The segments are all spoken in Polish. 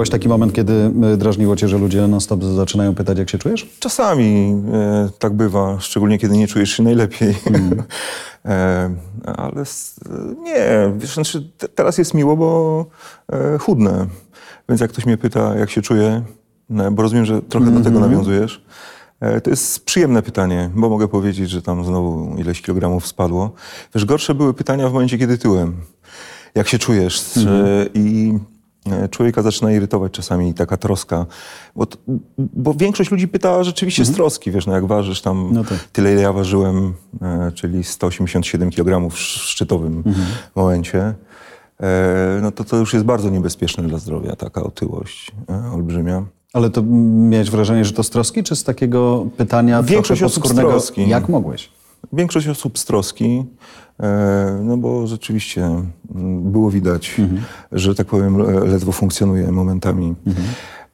Miałeś taki moment, kiedy y, drażniło cię, że ludzie non-stop zaczynają pytać, jak się czujesz? Czasami e, tak bywa, szczególnie kiedy nie czujesz się najlepiej. e, ale s- nie, wiesz, znaczy, te, teraz jest miło, bo e, chudnę. Więc jak ktoś mnie pyta, jak się czuję, no, bo rozumiem, że trochę do tego nawiązujesz, e, to jest przyjemne pytanie, bo mogę powiedzieć, że tam znowu ileś kilogramów spadło. Wiesz, gorsze były pytania w momencie, kiedy tyłem. Jak się czujesz? Czy, I e, człowieka zaczyna irytować czasami taka troska. Bo, t- bo większość ludzi pyta rzeczywiście z troski, wiesz, no jak ważysz tam No tak. tyle, ile ja ważyłem, e, czyli 187 kg w sz- szczytowym momencie, e, no to to już jest bardzo niebezpieczne dla zdrowia, taka otyłość e, olbrzymia. Ale to miałeś wrażenie, że to z troski, czy z takiego pytania Większość trochę osób z podskórnego, troski. jak mogłeś? Większość osób z troski, e, no bo rzeczywiście mm, było widać, że tak powiem, le- ledwo funkcjonuje momentami.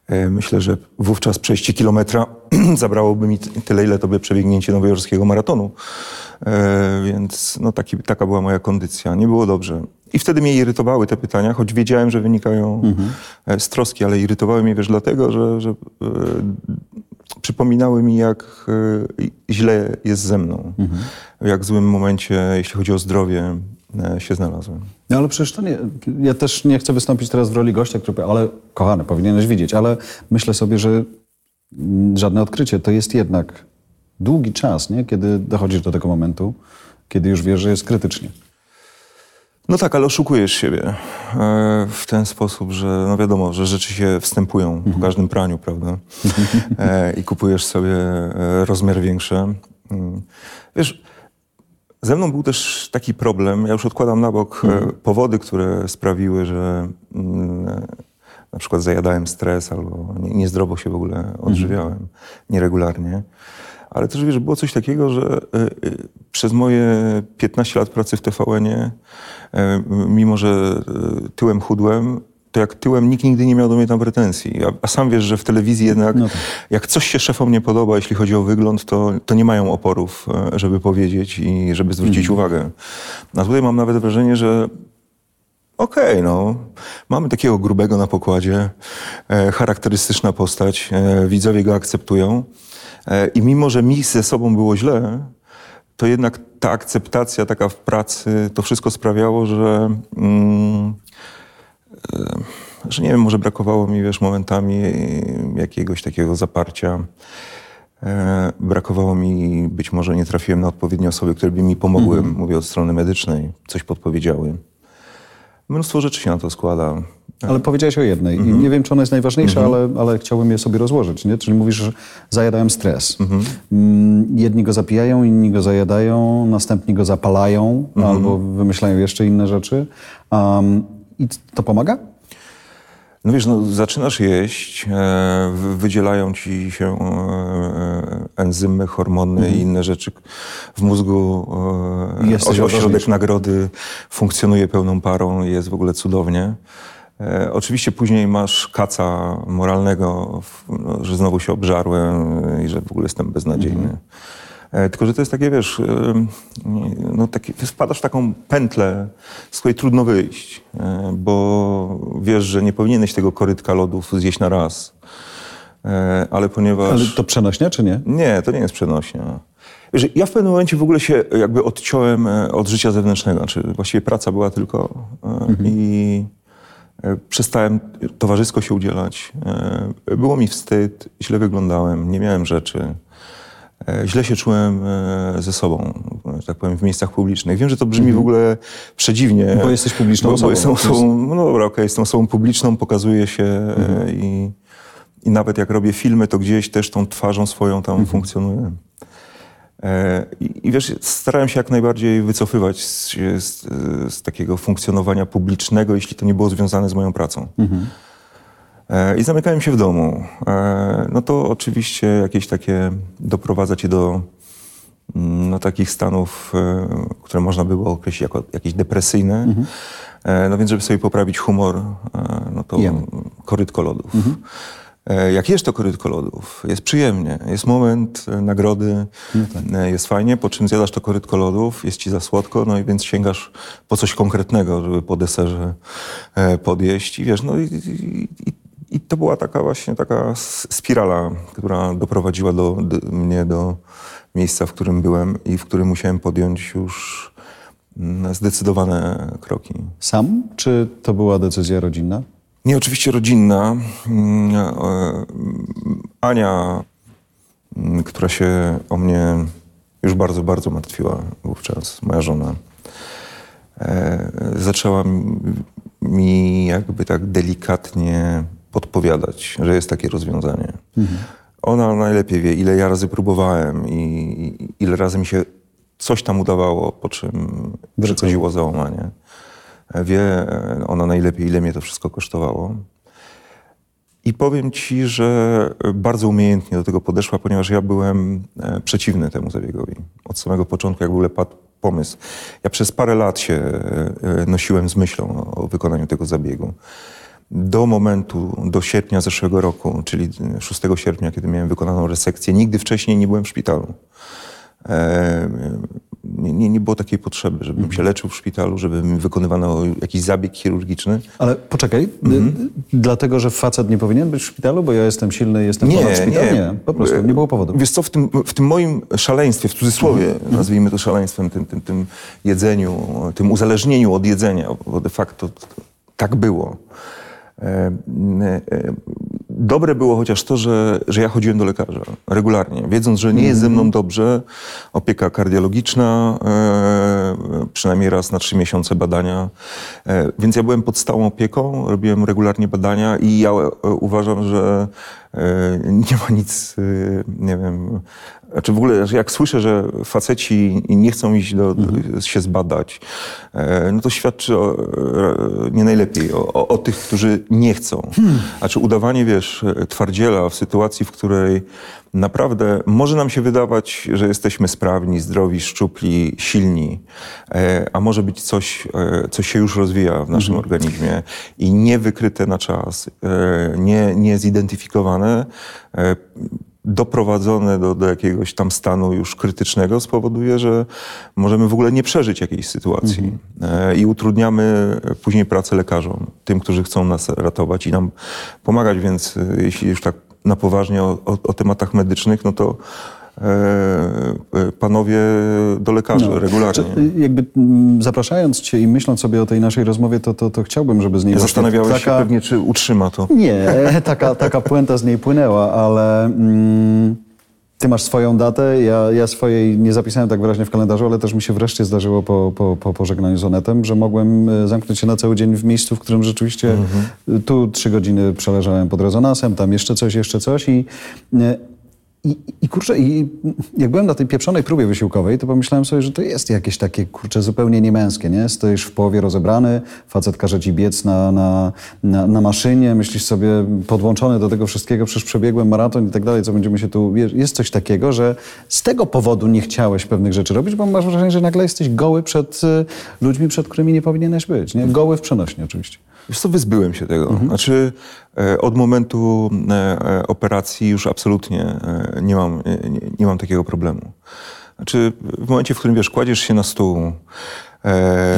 E, Myślę, że wówczas przejście kilometra zabrałoby mi tyle, ile to by przebiegnięcie nowojorskiego maratonu. E, Więc no taki, taka była moja kondycja. Nie było dobrze. I wtedy mnie irytowały te pytania, choć wiedziałem, że wynikają e, z troski, ale irytowały mnie, wiesz, dlatego, że, że e, przypominały mi, jak e, źle jest ze mną. W jak złym momencie, jeśli chodzi o zdrowie, e, się znalazłem. No ale przecież to nie... Ja też nie chcę wystąpić teraz w roli gościa, który powie, ale kochany, powinieneś widzieć, ale myślę sobie, że mm, żadne odkrycie to jest jednak długi czas, nie? Kiedy dochodzisz do tego momentu, kiedy już wiesz, że jest krytycznie. No tak, ale oszukujesz siebie e, w ten sposób, że no wiadomo, że rzeczy się wstępują po każdym praniu, prawda? E, I kupujesz sobie e, rozmiar większy. Mm. Wiesz, ze mną był też taki problem, ja już odkładam na bok e, powody, które sprawiły, że mm, na przykład zajadałem stres albo nie- niezdrowo się w ogóle odżywiałem, nieregularnie. Ale też wiesz, było coś takiego, że e, e, przez moje 15 lat pracy w TVN-ie, e, mimo że tyłem chudłem, to jak tyłem nikt nigdy nie miał do mnie tam pretensji. A, a sam wiesz, że w telewizji jednak, No tak. jak coś się szefom nie podoba, jeśli chodzi o wygląd, to, to nie mają oporów, żeby powiedzieć i żeby zwrócić uwagę. A tutaj mam nawet wrażenie, że Okej, no. Mamy takiego grubego na pokładzie, e, charakterystyczna postać, e, widzowie go akceptują. E, I mimo, że mi ze sobą było źle, to jednak ta akceptacja taka w pracy, to wszystko sprawiało, że, mm, e, że nie wiem, może brakowało mi, wiesz, momentami jakiegoś takiego zaparcia. E, brakowało mi, być może nie trafiłem na odpowiednie osoby, które by mi pomogły, mówię od strony medycznej, coś podpowiedziały. Mnóstwo rzeczy się na to składa. Ale powiedziałeś o jednej i nie wiem, czy ona jest najważniejsza, ale, ale chciałbym je sobie rozłożyć, nie? Czyli mówisz, że zajadałem stres. Mm, Jedni go zapijają, inni go zajadają, następni go zapalają albo wymyślają jeszcze inne rzeczy. Um, I to pomaga? No wiesz, no, zaczynasz jeść, e, wy- wydzielają ci się e, enzymy, hormony i inne rzeczy w mózgu. E, Jesteś oś- ośrodek nagrody funkcjonuje pełną parą i jest w ogóle cudownie. E, oczywiście później masz kaca moralnego, no, że znowu się obżarłem i że w ogóle jestem beznadziejny. E, Tylko, że to jest takie, wiesz, no taki, wpadasz w taką pętlę, z której trudno wyjść, bo wiesz, że nie powinieneś tego korytka lodów zjeść na raz. E, Ale ponieważ... Ale to przenośnia, czy nie? Nie, to nie jest przenośnia. Wiesz, ja w pewnym momencie w ogóle się jakby odciąłem e, od życia zewnętrznego. Znaczy właściwie praca była tylko e, i e, przestałem towarzysko się udzielać. Było mi wstyd, źle wyglądałem, nie miałem rzeczy. Źle się czułem ze sobą, że tak powiem, w miejscach publicznych. Wiem, że to brzmi w ogóle przedziwnie. Bo jesteś publiczną bo, osobą. Bo jestem osobą, no dobra, okej, jestem osobą publiczną, pokazuję się e, i, i nawet jak robię filmy, to gdzieś też tą twarzą swoją tam funkcjonuję. E, I, I wiesz, starałem się jak najbardziej wycofywać z, z, z takiego funkcjonowania publicznego, jeśli to nie było związane z moją pracą. E, I zamykałem się w domu. E, No to oczywiście jakieś takie doprowadza cię do mm, no, takich stanów, e, które można by było określić jako jakieś depresyjne. E, No więc, żeby sobie poprawić humor, e, no to Jem. korytko lodów. E, Jak jesz to korytko lodów, jest przyjemnie, jest moment e, nagrody, e, jest fajnie, po czym zjadasz to korytko lodów, jest ci za słodko, no i więc sięgasz po coś konkretnego, żeby po deserze e, podjeść i wiesz, no i, i, i I to była taka właśnie taka spirala, która doprowadziła do, do, mnie do miejsca, w którym byłem i w którym musiałem podjąć już mm, zdecydowane kroki. Sam, czy to była decyzja rodzinna? Nie, oczywiście rodzinna. Mm, e, Ania, mm, która się o mnie już bardzo, bardzo martwiła wówczas, moja żona, e, zaczęła mi jakby tak delikatnie podpowiadać, że jest takie rozwiązanie. Mhm. Ona najlepiej wie, ile ja razy próbowałem i ile razy mi się coś tam udawało, po czym przychodziło załamanie. Wie ona najlepiej, ile mnie to wszystko kosztowało. I powiem ci, że bardzo umiejętnie do tego podeszła, ponieważ ja byłem e, przeciwny temu zabiegowi. Od samego początku, jak w ogóle padł pomysł. Ja przez parę lat się e, e, nosiłem z myślą o wykonaniu tego zabiegu. Do momentu, do sierpnia zeszłego roku, czyli 6 sierpnia, kiedy miałem wykonaną resekcję, nigdy wcześniej nie byłem w szpitalu nie, nie, nie było takiej potrzeby, żebym mhm. się leczył w szpitalu, żeby mi wykonywano jakiś zabieg chirurgiczny. Ale poczekaj, mhm. dlatego, że facet nie powinien być w szpitalu, bo ja jestem silny, jestem nie, ponad szpital? Nie, nie, po prostu nie było powodu. Wiesz co, w tym, w tym moim szaleństwie, w cudzysłowie, mhm. nazwijmy to szaleństwem, tym, tym, tym jedzeniu, tym uzależnieniu od jedzenia, bo de facto tak było. E, e, dobre było chociaż to, że, że ja chodziłem do lekarza regularnie, wiedząc, że nie jest ze mną mhm. dobrze. Opieka kardiologiczna, e, przynajmniej raz na trzy miesiące badania. E, więc ja byłem pod stałą opieką, robiłem regularnie badania i ja uważam, że nie ma nic, e, nie wiem, znaczy w ogóle jak słyszę, że faceci nie chcą iść do, mhm. się zbadać, e, no to świadczy o, nie najlepiej o, o, o, tych, którzy nie chcą. Hmm. Znaczy udawanie, wiesz, twardziela w sytuacji, w której naprawdę może nam się wydawać, że jesteśmy sprawni, zdrowi, szczupli, silni, e, a może być coś, e, co się już rozwija w naszym mhm. organizmie i niewykryte na czas, nie, nie zidentyfikowane, doprowadzone do, do jakiegoś tam stanu już krytycznego spowoduje, że możemy w ogóle nie przeżyć jakiejś sytuacji mhm. E, i utrudniamy później pracę lekarzom, tym, którzy chcą nas ratować i nam pomagać, więc e, jeśli już tak na poważnie o, o, o tematach medycznych, no to E, e, panowie do lekarzy no. regularnie. jakby mm, zapraszając cię i myśląc sobie o tej naszej rozmowie, to, to, to chciałbym, żeby z niej... Ja zastanawiałeś taka... się pewnie, czy utrzyma to. Nie, taka, taka puenta z niej płynęła, ale... Mm, ty masz swoją datę, ja, ja swojej nie zapisałem tak wyraźnie w kalendarzu, ale też mi się wreszcie zdarzyło po, po, po pożegnaniu z Onetem, że mogłem e, zamknąć się na cały dzień w miejscu, w którym rzeczywiście mhm. tu trzy godziny przeleżałem pod rezonansem, tam jeszcze coś, jeszcze coś i i, I kurczę, i jak byłem na tej pieprzonej próbie wysiłkowej, to pomyślałem sobie, że to jest jakieś takie, kurczę, zupełnie niemęskie, nie? Stoisz w połowie rozebrany, facet każe ci biec na, na, na, na maszynie, myślisz sobie, podłączony do tego wszystkiego, przecież przebiegłem maraton i tak dalej, co będziemy się tu... Jest coś takiego, że z tego powodu nie chciałeś pewnych rzeczy robić, bo masz wrażenie, że nagle jesteś goły przed y, ludźmi, przed którymi nie powinieneś być, nie? Goły w przenośni oczywiście. Wiesz co, wyzbyłem się tego. Mhm. Znaczy e, od momentu e, e, operacji już absolutnie nie mam, nie, nie, mam takiego problemu. Znaczy w momencie, w którym wiesz, kładziesz się na stół,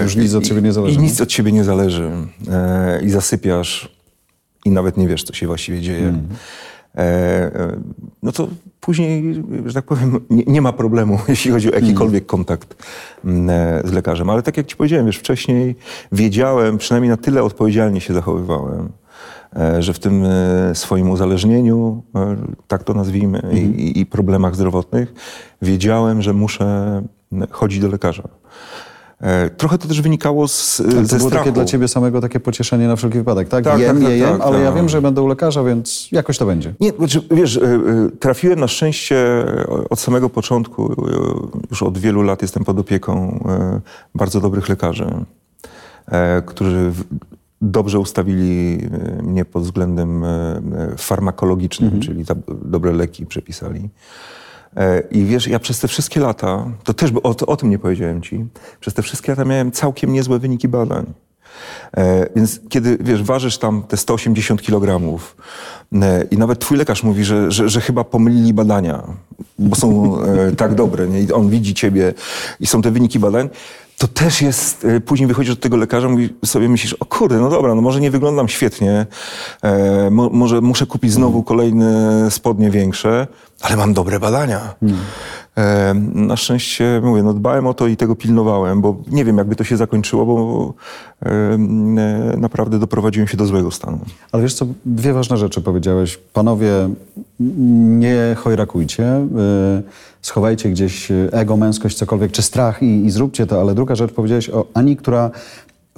już nic od ciebie nie zależy. I nic od ciebie nie zależy. I zasypiasz i nawet nie wiesz, co się właściwie dzieje. Mhm. No to później, że tak powiem, nie, nie, ma problemu, jeśli chodzi o jakikolwiek kontakt mm, e, z lekarzem. Ale tak jak ci powiedziałem, wiesz, wcześniej wiedziałem, przynajmniej na tyle odpowiedzialnie się zachowywałem, e, że w tym e, swoim uzależnieniu, tak to nazwijmy, mhm. i, i problemach zdrowotnych, wiedziałem, że muszę chodzić do lekarza. E, trochę to też wynikało z, ale ze to było strachu. takie dla ciebie samego takie pocieszenie na wszelki wypadek, tak? tak jem, tak, tak, jem, tak, ale tak. ja wiem, że będę u lekarza, więc jakoś to będzie. Nie, znaczy, wiesz, e, e, trafiłem na szczęście od samego początku, już od wielu lat jestem pod opieką bardzo dobrych lekarzy, którzy dobrze ustawili mnie pod względem farmakologicznym, mhm. czyli dobre leki przepisali. E, I wiesz, ja przez te wszystkie lata, to też o, o tym nie powiedziałem ci, przez te wszystkie lata miałem całkiem niezłe wyniki badań. E, więc kiedy, wiesz, ważysz tam te 180 kg e, i nawet twój lekarz mówi, że, że, że chyba pomylili badania, bo są tak dobre, nie? I on widzi ciebie i są te wyniki badań, to też jest, później wychodzisz do tego lekarza i sobie myślisz, o kurde, no dobra, no może nie wyglądam świetnie, e, mo, może muszę kupić znowu kolejne spodnie większe, ale mam dobre badania. E, na szczęście, mówię, no dbałem o to i tego pilnowałem, bo nie wiem, jakby to się zakończyło, bo e, e, naprawdę doprowadziłem się do złego stanu. Ale wiesz co, dwie ważne rzeczy powiedziałeś. Panowie, nie chojrakujcie, schowajcie gdzieś ego, męskość, cokolwiek, czy strach i, i zróbcie to, ale druga rzecz powiedziałeś o Ani, która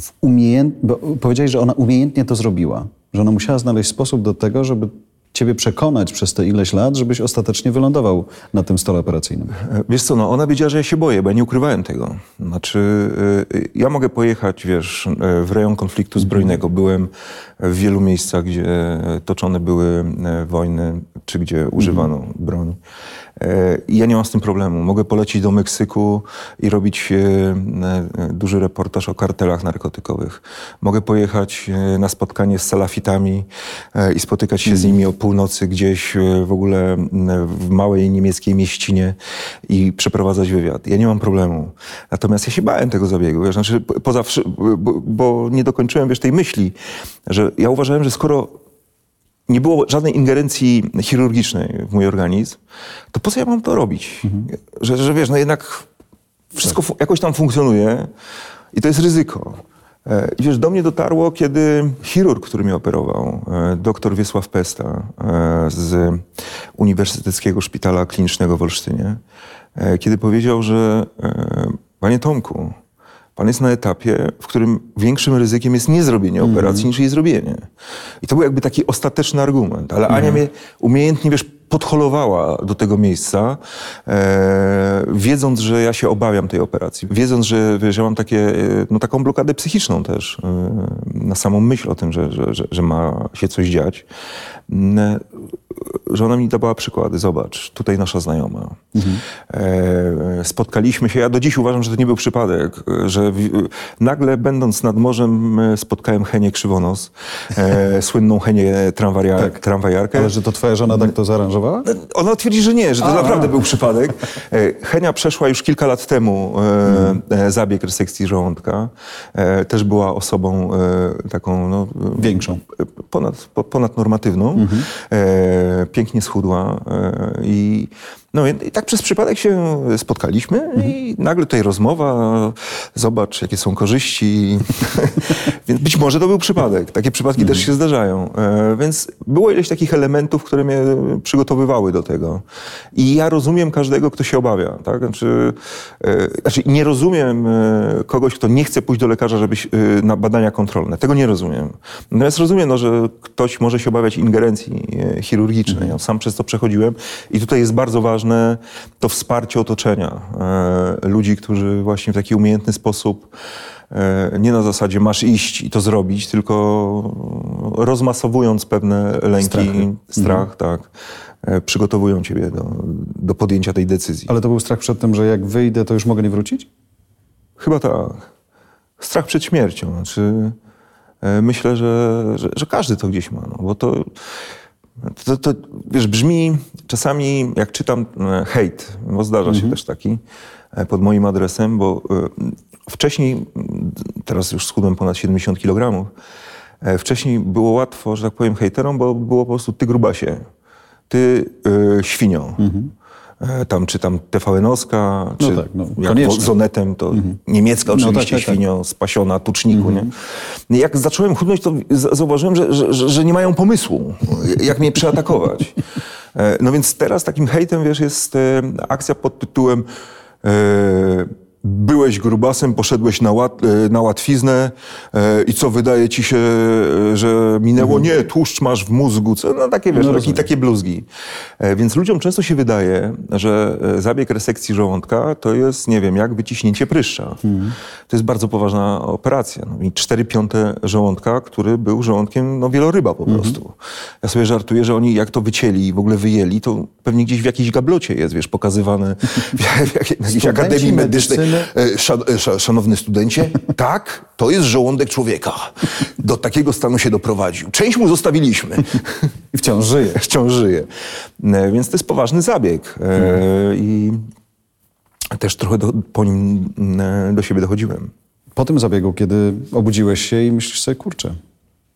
w umiejęt... powiedziałeś, że ona umiejętnie to zrobiła, że ona musiała znaleźć sposób do tego, żeby ciebie przekonać przez te ileś lat, żebyś ostatecznie wylądował na tym stole operacyjnym. Wiesz co, no ona wiedziała, że ja się boję, bo ja nie ukrywałem tego. Znaczy, y, ja mogę pojechać, wiesz, y, w rejon konfliktu zbrojnego. Byłem w wielu miejscach, gdzie toczone były y, wojny, czy gdzie używano broni. Ja nie mam z tym problemu. Mogę polecieć do Meksyku i robić duży reportaż o kartelach narkotykowych. Mogę pojechać na spotkanie z salafitami i spotykać się z nimi o północy gdzieś w ogóle w małej niemieckiej mieścinie i przeprowadzać wywiad. Ja nie mam problemu. Natomiast ja się bałem tego zabiegu. Wiesz, znaczy, poza, bo, bo nie dokończyłem wiesz, tej myśli, że ja uważałem, że skoro nie było żadnej ingerencji chirurgicznej w mój organizm, to po co ja mam to robić? Mhm. Że, że wiesz, no jednak wszystko tak. jakoś tam funkcjonuje i to jest ryzyko. E, I wiesz, do mnie dotarło, kiedy chirurg, który mnie operował, e, dr Wiesław Pesta e, z Uniwersyteckiego Szpitala Klinicznego w Olsztynie, kiedy powiedział, że panie Tomku, pan jest na etapie, w którym większym ryzykiem jest nie zrobienie mm. operacji niż jej zrobienie. I to był jakby taki ostateczny argument. Ale mm. Ania mnie umiejętnie, wiesz, podholowała do tego miejsca, e, wiedząc, że ja się obawiam tej operacji. Wiedząc, że, wiesz, ja mam takie, e, no, taką blokadę psychiczną też e, na samą myśl o tym, że, że, że, że ma się coś dziać. E, że ona mi dawała przykłady. Zobacz, tutaj nasza znajoma. Mhm. E, spotkaliśmy się, ja do dziś uważam, że to nie był przypadek, że w, nagle będąc nad morzem e, spotkałem Henię Krzywonos, e, słynną Henię tramwajar, tak. tramwajarkę. Ale że to twoja żona tak to zaaranżowała? E, ona twierdzi, że nie, że to a, naprawdę a. był przypadek. E, Henia przeszła już kilka lat temu mhm. zabieg resekcji żołądka. też była osobą taką... No, Większą. Ponad, ponadnormatywną. Mhm pięknie schudła e, i no i tak przez przypadek się spotkaliśmy mhm. i nagle tutaj rozmowa, zobacz jakie są korzyści. więc być może to był przypadek. Takie przypadki mhm. też się zdarzają. E, więc było ileś takich elementów, które mnie przygotowywały do tego. I ja rozumiem każdego, kto się obawia. Tak? Znaczy, e, znaczy nie rozumiem e, kogoś, kto nie chce pójść do lekarza żeby, na badania kontrolne. Tego nie rozumiem. Natomiast rozumiem, no, że ktoś może się obawiać ingerencji chirurgicznej. Mhm. Ja sam przez to przechodziłem i tutaj jest bardzo ważne ważne to wsparcie otoczenia. E, ludzi, którzy właśnie w taki umiejętny sposób e, nie na zasadzie masz iść i to zrobić, tylko rozmasowując pewne lęki, Strachy. strach, mhm. tak, e, przygotowują ciebie do, do podjęcia tej decyzji. Ale to był strach przed tym, że jak wyjdę, to już mogę nie wrócić? Chyba tak. Strach przed śmiercią. Znaczy, myślę, że, że, że każdy to gdzieś ma, no, bo to to, to, wiesz, brzmi czasami, jak czytam e, hejt, bo zdarza mhm. się też taki e, pod moim adresem, bo e, wcześniej, teraz już schudłem ponad 70 kg, wcześniej było łatwo, że tak powiem, hejterom, bo było po prostu ty grubasie, ty yy, świnio. Mhm. E, tam czy tam TVN-owska, no czy tak, no, jak Zonetem, to mhm. niemiecka oczywiście, no tak, tak, świnio, spasiona, tuczniku, mhm. nie? Jak zacząłem chudnąć, to zauważyłem, że, że, że, że nie mają pomysłu, jak mnie przeatakować. E, no więc teraz takim hejtem, wiesz, jest e, akcja pod tytułem byłeś grubasem, poszedłeś na, łat, e, na łatwiznę e, i co wydaje ci się, e, że minęło? Mhm. Nie, tłuszcz masz w mózgu. Co, no takie, wiesz, no, takie, takie bluzgi. E, więc ludziom często się wydaje, że e, zabieg resekcji żołądka to jest, nie wiem, jak wyciśnięcie pryszcza. Mhm. To jest bardzo poważna operacja. No, I 4 piąte żołądka, który był żołądkiem no, wieloryba po mhm. prostu. Ja sobie żartuję, że oni jak to wycięli i w ogóle wyjęli, to pewnie gdzieś w jakiejś gablocie jest, wiesz, pokazywane w, w, w jakiejś akademii medycznej. E, e, szanowny studencie, tak, to jest żołądek człowieka. Do takiego stanu się doprowadził. Część mu zostawiliśmy. I wciąż żyje. Wciąż żyje. E, więc to jest poważny zabieg. I też trochę do, po nim do siebie dochodziłem. Po tym zabiegu, kiedy obudziłeś się i myślisz sobie, kurczę,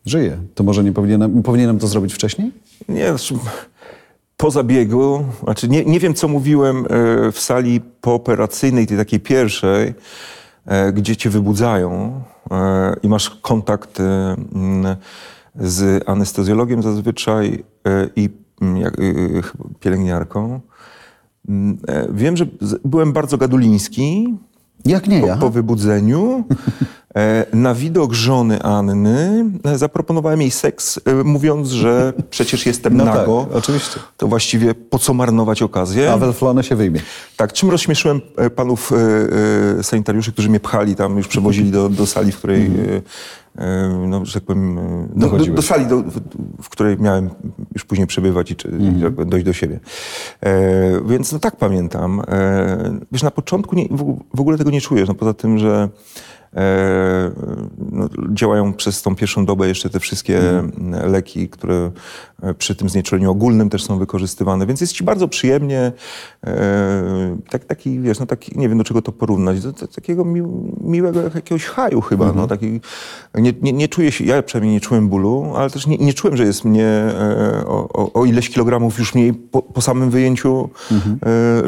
żyję, to może nie powinienem, powinienem to zrobić wcześniej? Nie, znaczy, po zabiegu, znaczy nie, nie wiem, co mówiłem e, w sali pooperacyjnej, tej takiej pierwszej, e, gdzie cię wybudzają e, i masz kontakt z anestezjologiem zazwyczaj i pielęgniarką. Wiem, że byłem bardzo gaduliński. Jak nie po, ja? Po wybudzeniu. E, na widok żony Anny e, zaproponowałem jej seks, e, mówiąc, że przecież jestem no nago. Tak, oczywiście. To właściwie po co marnować okazję? A welflone się wyjmie. Tak, czym rozśmieszyłem panów sanitariuszy, którzy mnie pchali tam, już przewozili do, do sali, w której, mm. no, że tak powiem, do, do, do sali, do, w której miałem już później przebywać i, mm. i dojść do siebie. E, więc no tak pamiętam. Wiesz, na początku nie, w ogóle tego nie czujesz, no poza tym, że no, działają przez tą pierwszą dobę jeszcze te wszystkie mm. leki, które e, przy tym znieczuleniu ogólnym też są wykorzystywane, więc jest ci bardzo przyjemnie, e, tak, taki, wiesz, no taki, nie wiem do czego to porównać, do, do takiego mi, miłego jakiegoś haju chyba, mm. no taki, nie, nie, nie czuję się, ja przynajmniej nie czułem bólu, ale też nie, nie czułem, że jest mnie o, o, o ileś kilogramów już mniej po, po samym wyjęciu mm -hmm.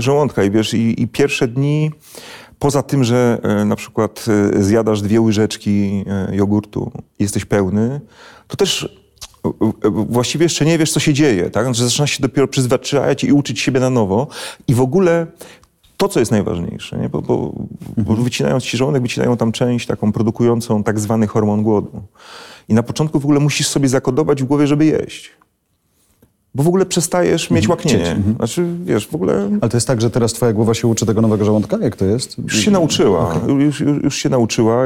żołądka i wiesz, i, i pierwsze dni Poza tym, że e, na przykład e, zjadasz dwie łyżeczki e, jogurtu i jesteś pełny, to też właściwie jeszcze nie wiesz, co się dzieje, tak? Że zaczynasz się dopiero przyzwyczajać i uczyć siebie na nowo. I w ogóle to, co jest najważniejsze, nie? Bo, bo, bo mhm. wycinając ci żołądek, wycinają tam część taką produkującą tak zwany hormon głodu. I na początku w ogóle musisz sobie zakodować w głowie, żeby jeść bo w ogóle przestajesz mieć mhm. łaknienie. Mhm. Znaczy, wiesz, w ogóle... Ale to jest tak, że teraz twoja głowa się uczy tego nowego żołądka? Jak to jest? Już się nauczyła. Okay. Już, już, już, się nauczyła.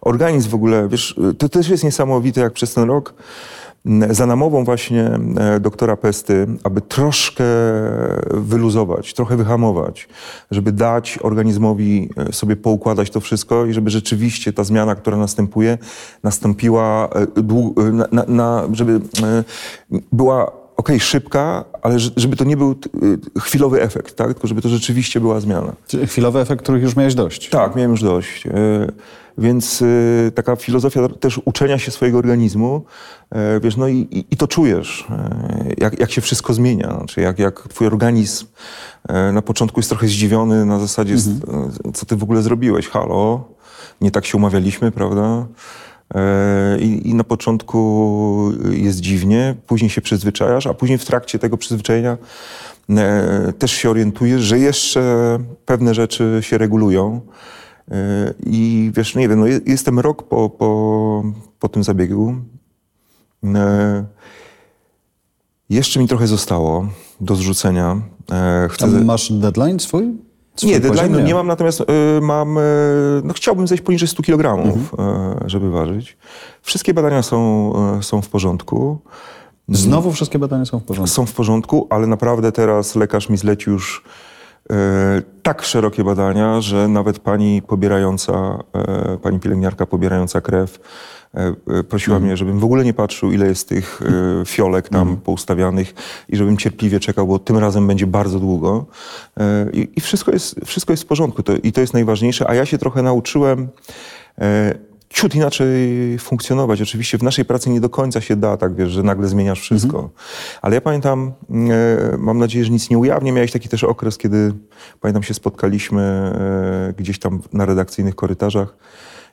Organizm w ogóle, wiesz, to też jest niesamowite, jak przez ten rok za namową właśnie e, doktora Pesty, aby troszkę wyluzować, trochę wyhamować, żeby dać organizmowi e, sobie poukładać to wszystko i żeby rzeczywiście ta zmiana, która następuje, nastąpiła, e, na, na, żeby była okej, okay, szybka, ale żeby to nie był y, chwilowy efekt, tak? tylko żeby to rzeczywiście była zmiana. Chwilowy efekt, których już miałeś dość. Tak, miałem już dość. Y, więc y, taka filozofia też uczenia się swojego organizmu, wiesz, no i, i to czujesz, jak, jak się wszystko zmienia. Znaczy jak, jak twój organizm na początku jest trochę zdziwiony na zasadzie, mhm. co ty w ogóle zrobiłeś, halo, nie tak się umawialiśmy, prawda? E, I, I, na początku jest dziwnie, później się przyzwyczajasz, a później w trakcie tego przyzwyczajenia e, też się orientujesz, że jeszcze pewne rzeczy się regulują. E, I wiesz, nie wiem, no jestem rok po, po, po tym zabiegu. Jeszcze mi trochę zostało do zrzucenia. Chcę... A masz deadline swój? Nie, deadline nie. nie mam, natomiast y, mam, y, no chciałbym zejść poniżej 100 kg, mhm. y, żeby ważyć. Wszystkie badania są, są w porządku. Znowu wszystkie badania są w porządku? Są w porządku, ale naprawdę teraz lekarz mi zlecił już tak szerokie badania, że nawet pani pobierająca, pani pielęgniarka pobierająca krew prosiła mm. mnie, żebym w ogóle nie patrzył, ile jest tych e, fiolek tam mm. poustawianych i żebym cierpliwie czekał, bo tym razem będzie bardzo długo. I, i wszystko, jest, wszystko jest w porządku to, i to jest najważniejsze. A ja się trochę nauczyłem ciut inaczej funkcjonować. Oczywiście w naszej pracy nie do końca się da, tak wiesz, że nagle zmieniasz wszystko. -hmm. Ale ja pamiętam, e, mam nadzieję, że nic nie ujawnię, miałeś taki też okres, kiedy pamiętam się spotkaliśmy e, gdzieś tam na redakcyjnych korytarzach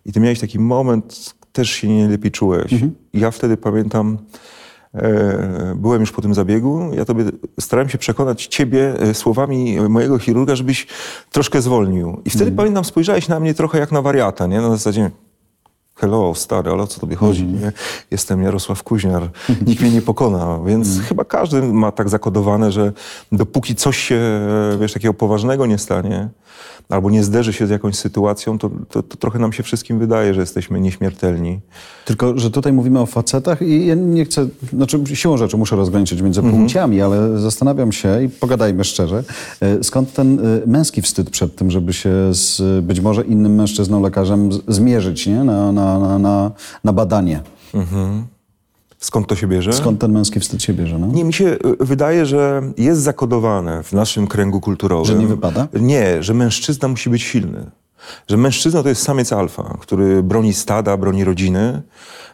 i ty miałeś taki moment, też się nie lepiej czułeś. Mhm. Ja wtedy pamiętam, e, byłem już po tym zabiegu, ja tobie starałem się przekonać ciebie e, słowami mojego chirurga, żebyś troszkę zwolnił. I wtedy mhm. pamiętam, spojrzałeś na mnie trochę jak na wariata, nie? Na zasadzie, hello, stary, ale o co tobie chodzi? Mm. Nie? Jestem Jarosław Kuźniar, nikt mnie nie pokona, więc mm. chyba każdy ma tak zakodowane, że dopóki coś się, wiesz, takiego poważnego nie stanie, albo nie zderzy się z jakąś sytuacją, to, to, to, trochę nam się wszystkim wydaje, że jesteśmy nieśmiertelni. Tylko, że tutaj mówimy o facetach i ja nie chcę, znaczy siłą rzeczy muszę rozgraniczyć między -hmm. płciami, ale zastanawiam się i pogadajmy szczerze, e, skąd ten e, męski wstyd przed tym, żeby się z być może innym mężczyzną, lekarzem zmierzyć nie? Na, na, na, na, badanie. -hmm. Skąd to się bierze? Skąd ten męski wstyd się bierze? No? Nie, mi się y, wydaje, że jest zakodowane w naszym kręgu kulturowym. Że nie wypada? Nie, że mężczyzna musi być silny. Że mężczyzna to jest samiec alfa, który broni stada, broni rodziny,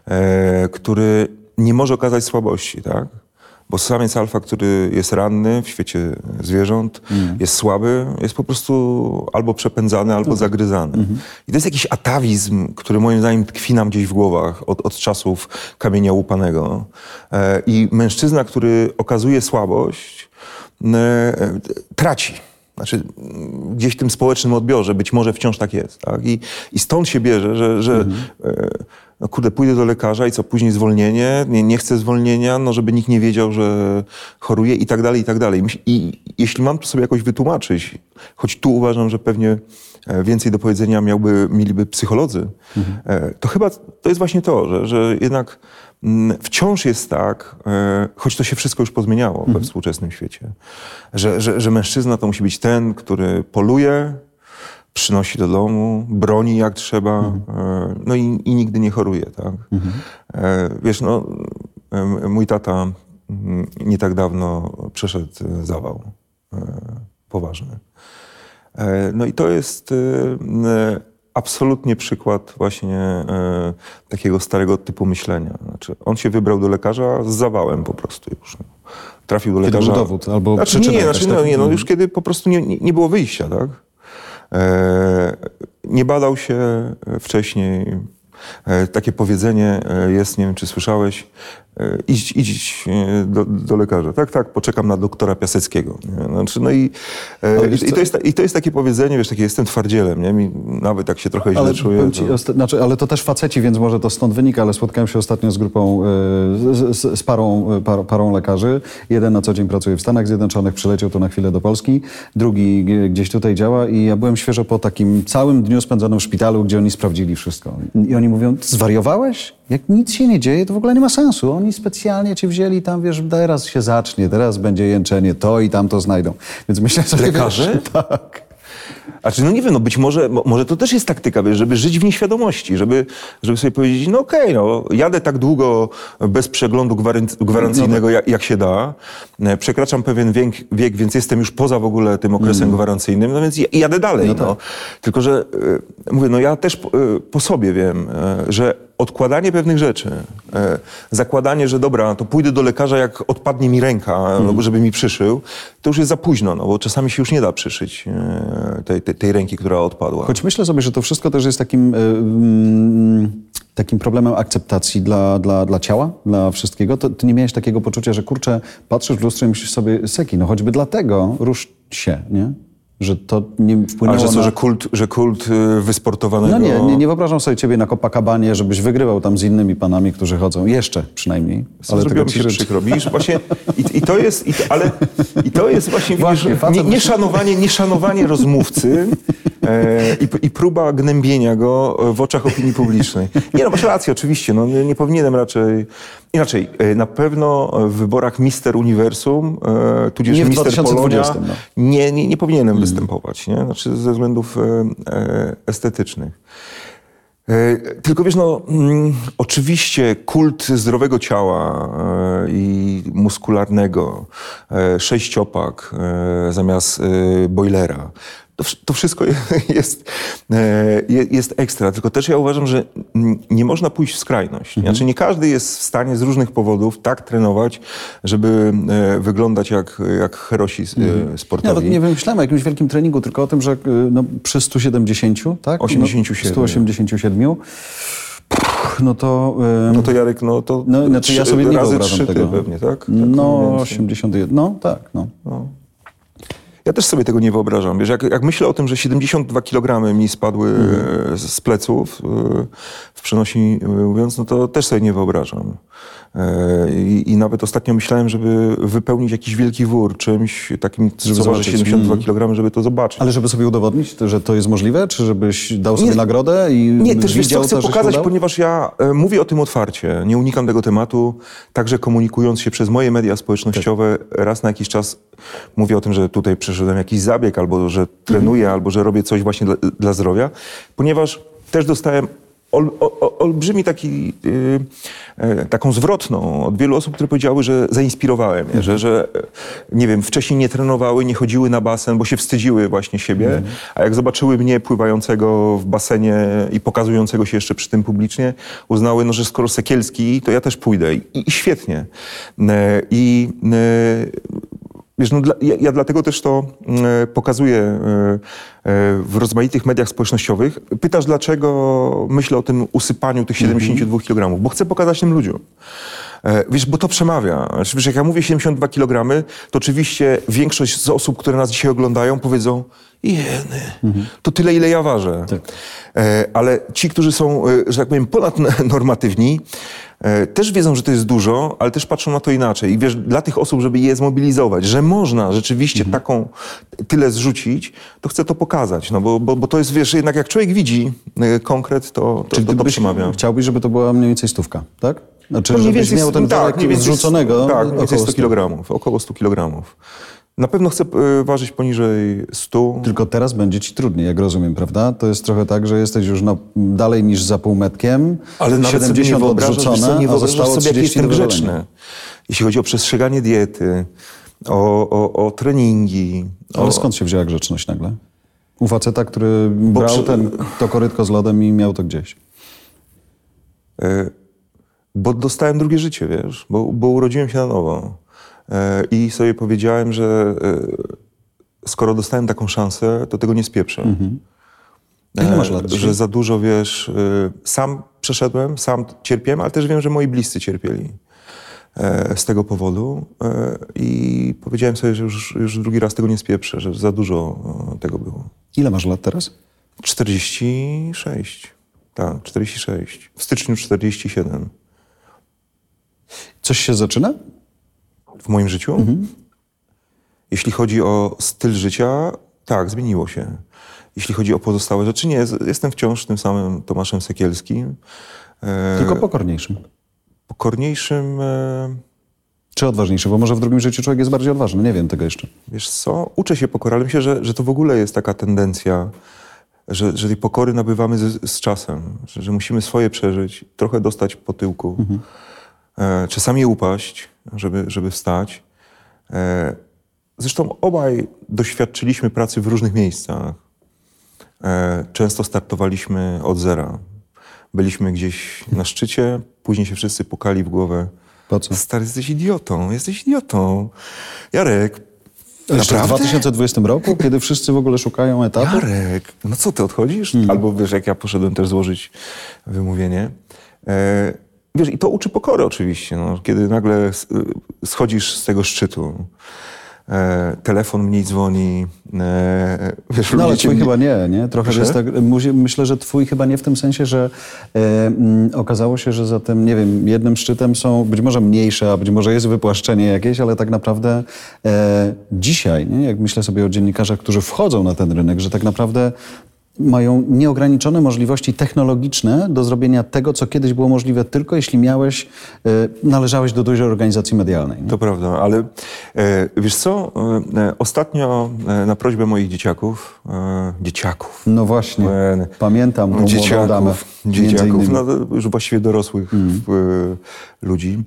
e, który nie może okazać słabości, tak? Bo samiec alfa, który jest ranny w świecie zwierząt, Mm. jest słaby, jest po prostu albo przepędzany, albo zagryzany. Mhm. I to jest jakiś atawizm, który moim zdaniem tkwi nam gdzieś w głowach od, od czasów kamienia łupanego. E, I mężczyzna, który okazuje słabość, e, traci. Znaczy, mm, gdzieś w tym społecznym odbiorze być może wciąż tak jest. Tak? I, I stąd się bierze, że, że e, no kurde, pójdę do lekarza i co, później zwolnienie, nie, nie chcę zwolnienia, no żeby nikt nie wiedział, że choruję i tak dalej, i tak dalej. Myśl- I jeśli mam to sobie jakoś wytłumaczyć, choć tu uważam, że pewnie więcej do powiedzenia miałby, mieliby psycholodzy, e, to chyba to jest właśnie to, że, że jednak mm, wciąż jest tak, e, choć to się wszystko już pozmieniało we współczesnym świecie, że, że, że mężczyzna to musi być ten, który poluje, przynosi do domu, broni jak trzeba, e, no i, i nigdy nie choruje, tak? E, Wiesz, no, e, mój tata mm, nie tak dawno przeszedł e, zawał e, poważny. E, No i to jest e, e, absolutnie przykład właśnie takiego starego typu myślenia. Znaczy, on się wybrał do lekarza z zawałem po prostu już. no. Trafił do Kiedy lekarza. był dowód albo znaczy, przyczyna nie, znaczy, no, tak? nie, no już kiedy po prostu nie, nie, było wyjścia, tak? Nie badał się wcześniej. Takie powiedzenie jest, nie wiem czy słyszałeś, idź, idź e, do, do lekarza. Tak, tak, poczekam na doktora Piaseckiego. Nie? Znaczy, no i, e, i, co? to jest, i to jest takie powiedzenie, wiesz, takie jestem twardzielem, nie? Mi, nawet jak się trochę źle Ale, czuję. ci, to... znaczy, ale to też faceci, więc może to stąd wynika, ale spotkałem się ostatnio z grupą, e, z, z, z parą, e, par, parą lekarzy. Jeden na co dzień pracuje w Stanach Zjednoczonych, przyleciał tu na chwilę do Polski, drugi gdzieś tutaj działa i ja byłem świeżo po takim całym dniu spędzonym w szpitalu, gdzie oni sprawdzili wszystko. I oni mówią, zwariowałeś? Jak nic się nie dzieje, to w ogóle nie ma sensu. Oni specjalnie cię wzięli tam, wiesz, teraz się zacznie, teraz będzie jęczenie, to i tam to znajdą. Więc myślę sobie, Lekarze? Wiesz, tak. A czy no nie wiem, no być może, mo- może to też jest taktyka, wiesz, żeby żyć w nieświadomości, żeby, żeby sobie powiedzieć, no okej, no jadę tak długo bez przeglądu gwaran- gwarancyjnego, jak, jak się da, e, przekraczam pewien wiek, wiek, więc jestem już poza w ogóle tym okresem gwarancyjnym, no więc ja- jadę dalej, no. Tylko, że e, mówię, no ja też po, e, po sobie wiem, że odkładanie pewnych rzeczy, zakładanie, że dobra, to pójdę do lekarza, jak odpadnie mi ręka, no, żeby mi przyszył, to już jest za późno, no bo czasami się już nie da przyszyć tej, tej, tej ręki, która odpadła. Choć myślę sobie, że to wszystko też jest takim, y, mm, takim problemem akceptacji dla, dla, dla ciała, dla wszystkiego. To, ty nie miałeś takiego poczucia, że kurczę, patrzysz w lustro i myślisz sobie, seki, no choćby dlatego rusz się, nie? Że to nie wpłynęło Ale że co, na... że kult, że kult y, wysportowanego... No nie, nie, nie wyobrażam sobie ciebie na Copacabanie, żebyś wygrywał tam z innymi panami, którzy chodzą. Jeszcze przynajmniej. Ale mi ci się przykro. Widzisz, właśnie i, i to jest, i ale i to jest właśnie, Właśnie, widzisz, nie, nieszanowanie, nieszanowanie rozmówcy i, i próba gnębienia go w oczach opinii publicznej. Nie no, masz rację, oczywiście, no, nie, nie powinienem raczej, inaczej, e, na pewno w wyborach Mister Uniwersum, e, tudzież Nie w Mister 2020, Polonia, no. nie, nie, nie powinienem występować, nie? Znaczy ze względów e, e, estetycznych. E, Tylko wiesz, no, mm, oczywiście kult zdrowego ciała e, i muskularnego, e, sześciopak e, zamiast e, boilera, to, to wszystko jest, e, je- jest ekstra. Tylko też ja uważam, że nie można pójść w skrajność. Znaczy nie każdy jest w stanie z różnych powodów tak trenować, żeby e, wyglądać jak, jak herosi e, Ja sportowi. tak nie wymyślałem o jakimś wielkim treningu, tylko o tym, że no, przy 170, tak? 87. No, 187. pff, No to... y, No to Jarek, no to No, znaczy ja sobie nie razy wyobrażam trzy ty tego. pewnie, tak? tak No, mniej więcej. 81. No, tak, no. Ja też sobie tego nie wyobrażam. Wiesz, jak, jak myślę o tym, że 72 kg mi spadły Mhm. e, z pleców, e, w przenosi e, mówiąc, no to też sobie nie wyobrażam. E, I, I nawet ostatnio myślałem, żeby wypełnić jakiś wielki wór czymś takim, Żeby co zobaczyć. 72 Mm. kg, żeby to zobaczyć. Ale żeby sobie udowodnić, że to jest możliwe, czy żebyś dał sobie Nie, nagrodę i Nie, też wiesz co, chcę to, pokazać, ponieważ ja e, mówię o tym otwarcie, nie unikam tego tematu, także komunikując się przez moje media społecznościowe, raz na jakiś czas mówię o tym, że tutaj przeszedłem jakiś zabieg, albo że trenuję, albo że robię coś właśnie dla, dla zdrowia, ponieważ też dostałem ol, ol, olbrzymi taki, y, y, taką zwrotną od wielu osób, które powiedziały, że zainspirowałem je, że, że nie wiem, wcześniej nie trenowały, nie chodziły na basen, bo się wstydziły właśnie siebie, a jak zobaczyły mnie pływającego w basenie i pokazującego się jeszcze przy tym publicznie, uznały, no, że skoro Sekielski, to ja też pójdę. I, i świetnie. E, I e, Wiesz, no dla, ja, ja, dlatego też to e, pokazuję e, e, w rozmaitych mediach społecznościowych. Pytasz, dlaczego myślę o tym usypaniu tych 72 kg? Bo chcę pokazać tym ludziom. Wiesz, bo to przemawia. Wiesz, jak ja mówię 72 kg, to oczywiście większość z osób, które nas dzisiaj oglądają, powiedzą, jeny, to tyle, ile ja ważę. Tak. E, ale ci, którzy są, e, że tak powiem, ponadnormatywni, też wiedzą, że to jest dużo, ale też patrzą na to inaczej. I wiesz, dla tych osób, żeby je zmobilizować, że można rzeczywiście mhm. taką, tyle zrzucić, to chcę to pokazać. No bo, bo, bo to jest, wiesz, jednak jak człowiek widzi konkret, to, to, Czyli to, to przemawia. Chciałbyś, żeby to była mniej więcej stówka, tak? Znaczy, no, żebyś miał ten tak, zrzuconego. Tak, więcej 100 kg, około 100 kg. Na pewno chcę y, ważyć poniżej 100. Tylko teraz będzie ci trudniej, jak rozumiem, prawda? To jest trochę tak, że jesteś już na, dalej niż za półmetkiem. Ale nawet 70 sobie nie wyobrażasz, sobie, nie wyobrażasz sobie, jak jestem grzeczny. Jeśli chodzi o przestrzeganie diety, o, o, o treningi. Ale o... skąd się wzięła grzeczność nagle? U faceta, który Bo brał przy... ten, to korytko z lodem i miał to gdzieś. Y bo dostałem drugie życie, wiesz, bo, bo urodziłem się na nowo. E, I sobie powiedziałem, że e, skoro dostałem taką szansę, to tego nie spieprzę. Mhm. Ile masz lat e, Że za dużo, wiesz, e, sam przeszedłem, sam cierpiałem, ale też wiem, że moi bliscy cierpieli e, z tego powodu. E, I powiedziałem sobie, że już, już drugi raz tego nie spieprzę, że za dużo tego było. Ile masz lat teraz? 46. Tak, 46. W styczniu 47. Coś się zaczyna? W moim życiu? Mhm. Jeśli chodzi o styl życia, tak, zmieniło się. Jeśli chodzi o pozostałe rzeczy, nie. Jestem wciąż tym samym Tomaszem Sekielskim. E, Tylko pokorniejszym. Pokorniejszym. E... Czy odważniejszy? Bo może w drugim życiu człowiek jest bardziej odważny. Nie wiem tego jeszcze. Wiesz co? Uczę się pokory, ale myślę, że, że to w ogóle jest taka tendencja, że, że tej pokory nabywamy z, z czasem. Że, że, musimy swoje przeżyć, trochę dostać po tyłku. Mhm. E, czasami upaść, żeby, żeby wstać. E, zresztą obaj doświadczyliśmy pracy w różnych miejscach. E, często startowaliśmy od zera. Byliśmy gdzieś na szczycie, później się wszyscy pukali w głowę. Po co? Stary, jesteś idiotą, jesteś idiotą. Jarek, jeszcze w 2020 roku, kiedy wszyscy w ogóle szukają etapu? Jarek, no co, ty odchodzisz? Hmm. Albo wiesz, jak ja poszedłem też złożyć wymówienie. E, Wiesz, i to uczy pokory oczywiście, no, kiedy nagle schodzisz z tego szczytu. E, telefon mniej dzwoni. E, wiesz, no ale twój chyba nie, nie? Trochę jest tak, myślę, że twój chyba nie w tym sensie, że e, m, mm, okazało się, że za tym, nie wiem, jednym szczytem są być może mniejsze, a być może jest wypłaszczenie jakieś, ale tak naprawdę e, dzisiaj, nie? jak myślę sobie o dziennikarzach, którzy wchodzą na ten rynek, że tak naprawdę mają nieograniczone możliwości technologiczne do zrobienia tego, co kiedyś było możliwe tylko jeśli miałeś, e, należałeś do dużej organizacji medialnej. Nie? To prawda, ale e, wiesz co, e, ostatnio na prośbę moich dzieciaków, dzieciaków. No właśnie, pamiętam dzieciaków, damę, dzieciaków no, już właściwie dorosłych mm. ludzi,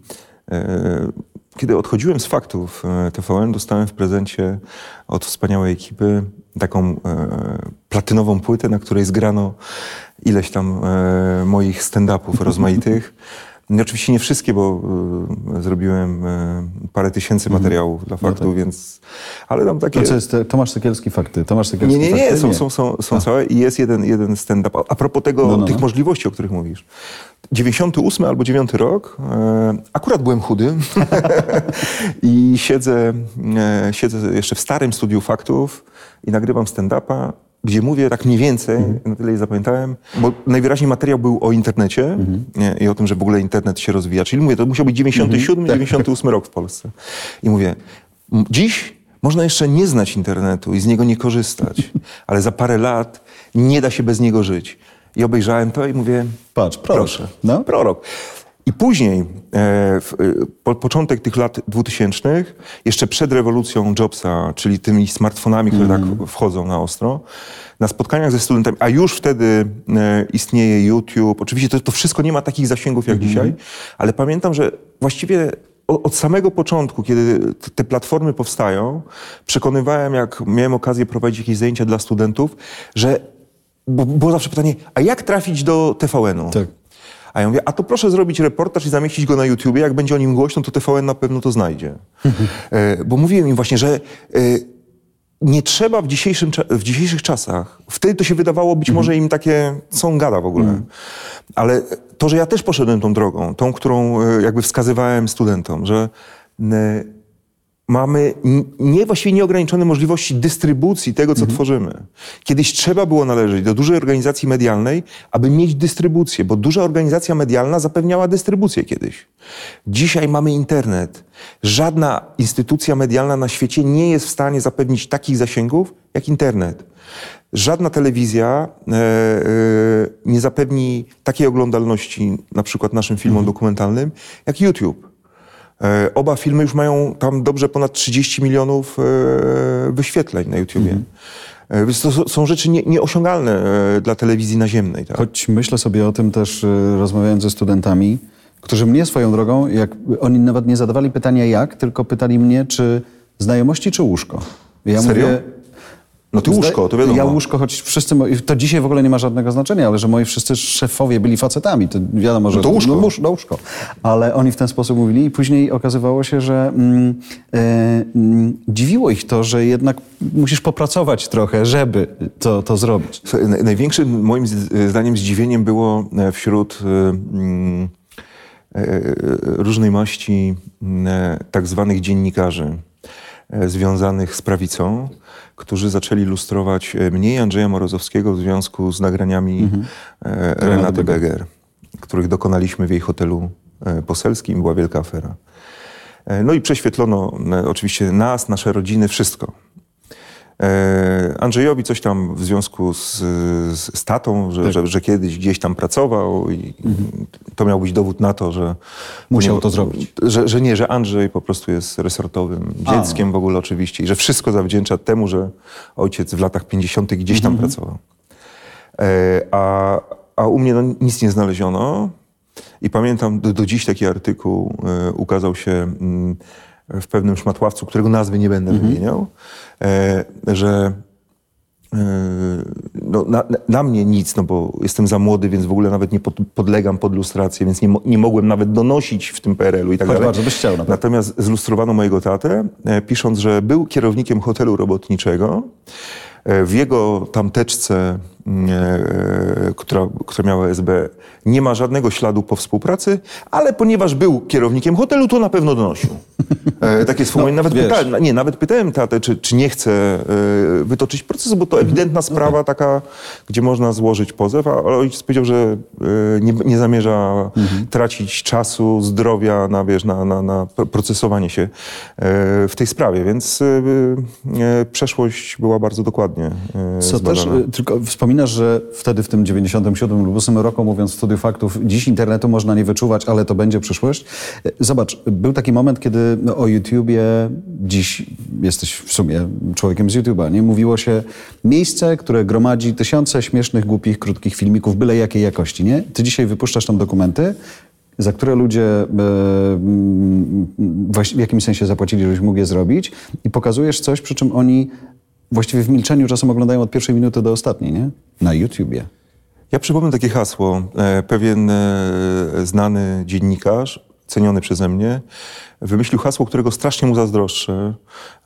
kiedy odchodziłem z faktów TVN, dostałem w prezencie od wspaniałej ekipy taką e, platynową płytę, na której zgrano ileś tam e, moich stand-upów rozmaitych. No, oczywiście nie wszystkie, bo y, zrobiłem y, parę tysięcy mhm. materiałów mm. dla faktu, no tak. więc... Ale tam takie... To co jest Tomasz Sekielski fakty? Tomasz Sekielski nie, nie, nie, są, są, są, są całe i jest jeden, jeden stand-up. A propos tego, no, no, tych no. możliwości, o których mówisz. 98 albo 9 rok, e, akurat byłem chudy i siedzę, e, siedzę jeszcze w starym studiu faktów i nagrywam stand-upa gdzie mówię tak mniej więcej, mhm. na tyle je zapamiętałem, bo najwyraźniej materiał był o internecie mhm. nie, i o tym, że w ogóle internet się rozwija. Czyli mówię, to musiał być 97, mhm. 98 rok w Polsce. I mówię, dziś można jeszcze nie znać internetu i z niego nie korzystać, ale za parę lat nie da się bez niego żyć. I obejrzałem to i mówię, patrz, prorok. proszę, no? prorok. I później, e, e, po, początek tych lat 2000, jeszcze przed rewolucją Jobsa, czyli tymi smartfonami, które tak wchodzą na ostro, na spotkaniach ze studentami, a już wtedy e, istnieje YouTube, oczywiście to, to wszystko nie ma takich zasięgów jak dzisiaj, ale pamiętam, że właściwie od samego początku, kiedy te platformy powstają, przekonywałem, jak miałem okazję prowadzić jakieś zajęcia dla studentów, że bo było zawsze pytanie, a jak trafić do TVN-u? Tak. A ja mówię, a to proszę zrobić reportaż i zamieścić go na YouTubie. Jak będzie o nim głośno, to TVN na pewno to znajdzie. e, bo mówiłem im właśnie, że e, nie trzeba w, dzisiejszym, w dzisiejszych czasach, wtedy to się wydawało być może im takie, co on gada w ogóle. Ale to, że ja też poszedłem tą drogą, tą, którą e, jakby wskazywałem studentom, że mamy nie właściwie nieograniczone możliwości dystrybucji tego, co tworzymy. Kiedyś trzeba było należeć do dużej organizacji medialnej, aby mieć dystrybucję, bo duża organizacja medialna zapewniała dystrybucję kiedyś. Dzisiaj mamy internet. Żadna instytucja medialna na świecie nie jest w stanie zapewnić takich zasięgów jak internet. Żadna telewizja e, e, nie zapewni takiej oglądalności, na przykład naszym filmom dokumentalnym, jak YouTube. E, Oba filmy już mają tam dobrze ponad 30 milionów e, wyświetleń na YouTubie. E, Więc to są rzeczy nie, nieosiągalne dla telewizji naziemnej. Tak? Choć myślę sobie o tym też, rozmawiając ze studentami, którzy mnie swoją drogą, jak oni nawet nie zadawali pytania jak, tylko pytali mnie, czy znajomości, czy łóżko. Ja Serio? mówię, No ty łóżko, to wiadomo. Ja łóżko, choć wszyscy, moi- to dzisiaj w ogóle nie ma żadnego znaczenia, ale że moi wszyscy szefowie byli facetami, to wiadomo, że... No to łóżko. No, no łóżko. Ale oni w ten sposób mówili i później okazywało się, że mm, e, mm, dziwiło ich to, że jednak musisz popracować trochę, żeby to, to zrobić. Największym moim zdaniem zdziwieniem było e, wśród e, mm, różnej maści mm, tak zwanych dziennikarzy związanych z prawicą, którzy zaczęli lustrować e, mnie i Andrzeja Morozowskiego w związku z nagraniami e, Renaty Beger, których dokonaliśmy w jej hotelu e, poselskim. Była wielka afera. No i prześwietlono oczywiście nas, nasze rodziny, wszystko. E, Andrzejowi coś tam w związku z, z, z tatą, że, że, że kiedyś gdzieś tam pracował i to miał być dowód na to, że... Musiał nie- to zrobić. Że, że nie, że Andrzej po prostu jest resortowym dzieckiem w ogóle oczywiście i że wszystko zawdzięcza temu, że ojciec w latach 50. gdzieś tam pracował. E, a, a u mnie no, nic nie znaleziono. I pamiętam do, do dziś taki artykuł e, ukazał się mm, w pewnym szmatławcu, którego nazwy nie będę wymieniał, e, że e, no, na, na mnie nic, no bo jestem za młody, więc w ogóle nawet nie pod, podlegam pod lustrację, więc nie, mo- nie mogłem nawet donosić w tym PRL-u i tak Choć dalej. bardzo byś chciał na pewno. Natomiast zlustrowano mojego tatę, e, pisząc, że był kierownikiem hotelu robotniczego. W jego tamteczce, która, która miała SB, nie ma żadnego śladu po współpracy, ale ponieważ był kierownikiem hotelu, to na pewno donosił. E, takie sformułowanie. nawet, wiesz. pytałem, nie, nawet pytałem tatę, czy, czy nie chce e, wytoczyć procesu, bo to ewidentna sprawa taka, gdzie można złożyć pozew, a ojciec powiedział, że e, nie, nie zamierza tracić czasu, zdrowia na, wiesz, na, na, na pr- procesowanie się e, w tej sprawie, więc e, e, przeszłość była bardzo dokładnie e, Co też, zbadana. y, tylko wspominasz, że wtedy w tym 97 lub 8 roku, mówiąc w studiu faktów, dziś internetu można nie wyczuwać, ale to będzie przyszłość. Y, Zobacz, był taki moment, kiedy no, o YouTubie, dziś jesteś w sumie człowiekiem z YouTube'a, nie? Mówiło się miejsce, które gromadzi tysiące śmiesznych, głupich, krótkich filmików, byle jakiej jakości, nie? Ty dzisiaj wypuszczasz tam dokumenty, za które ludzie e, w jakimś sensie zapłacili, żebyś mógł je zrobić i pokazujesz coś, przy czym oni właściwie w milczeniu czasem oglądają od pierwszej minuty do ostatniej, nie? Na YouTubie. Ja przypomnę takie hasło. E, Pewien e, znany dziennikarz, ceniony przeze mnie, wymyślił hasło, którego strasznie mu zazdroszczę,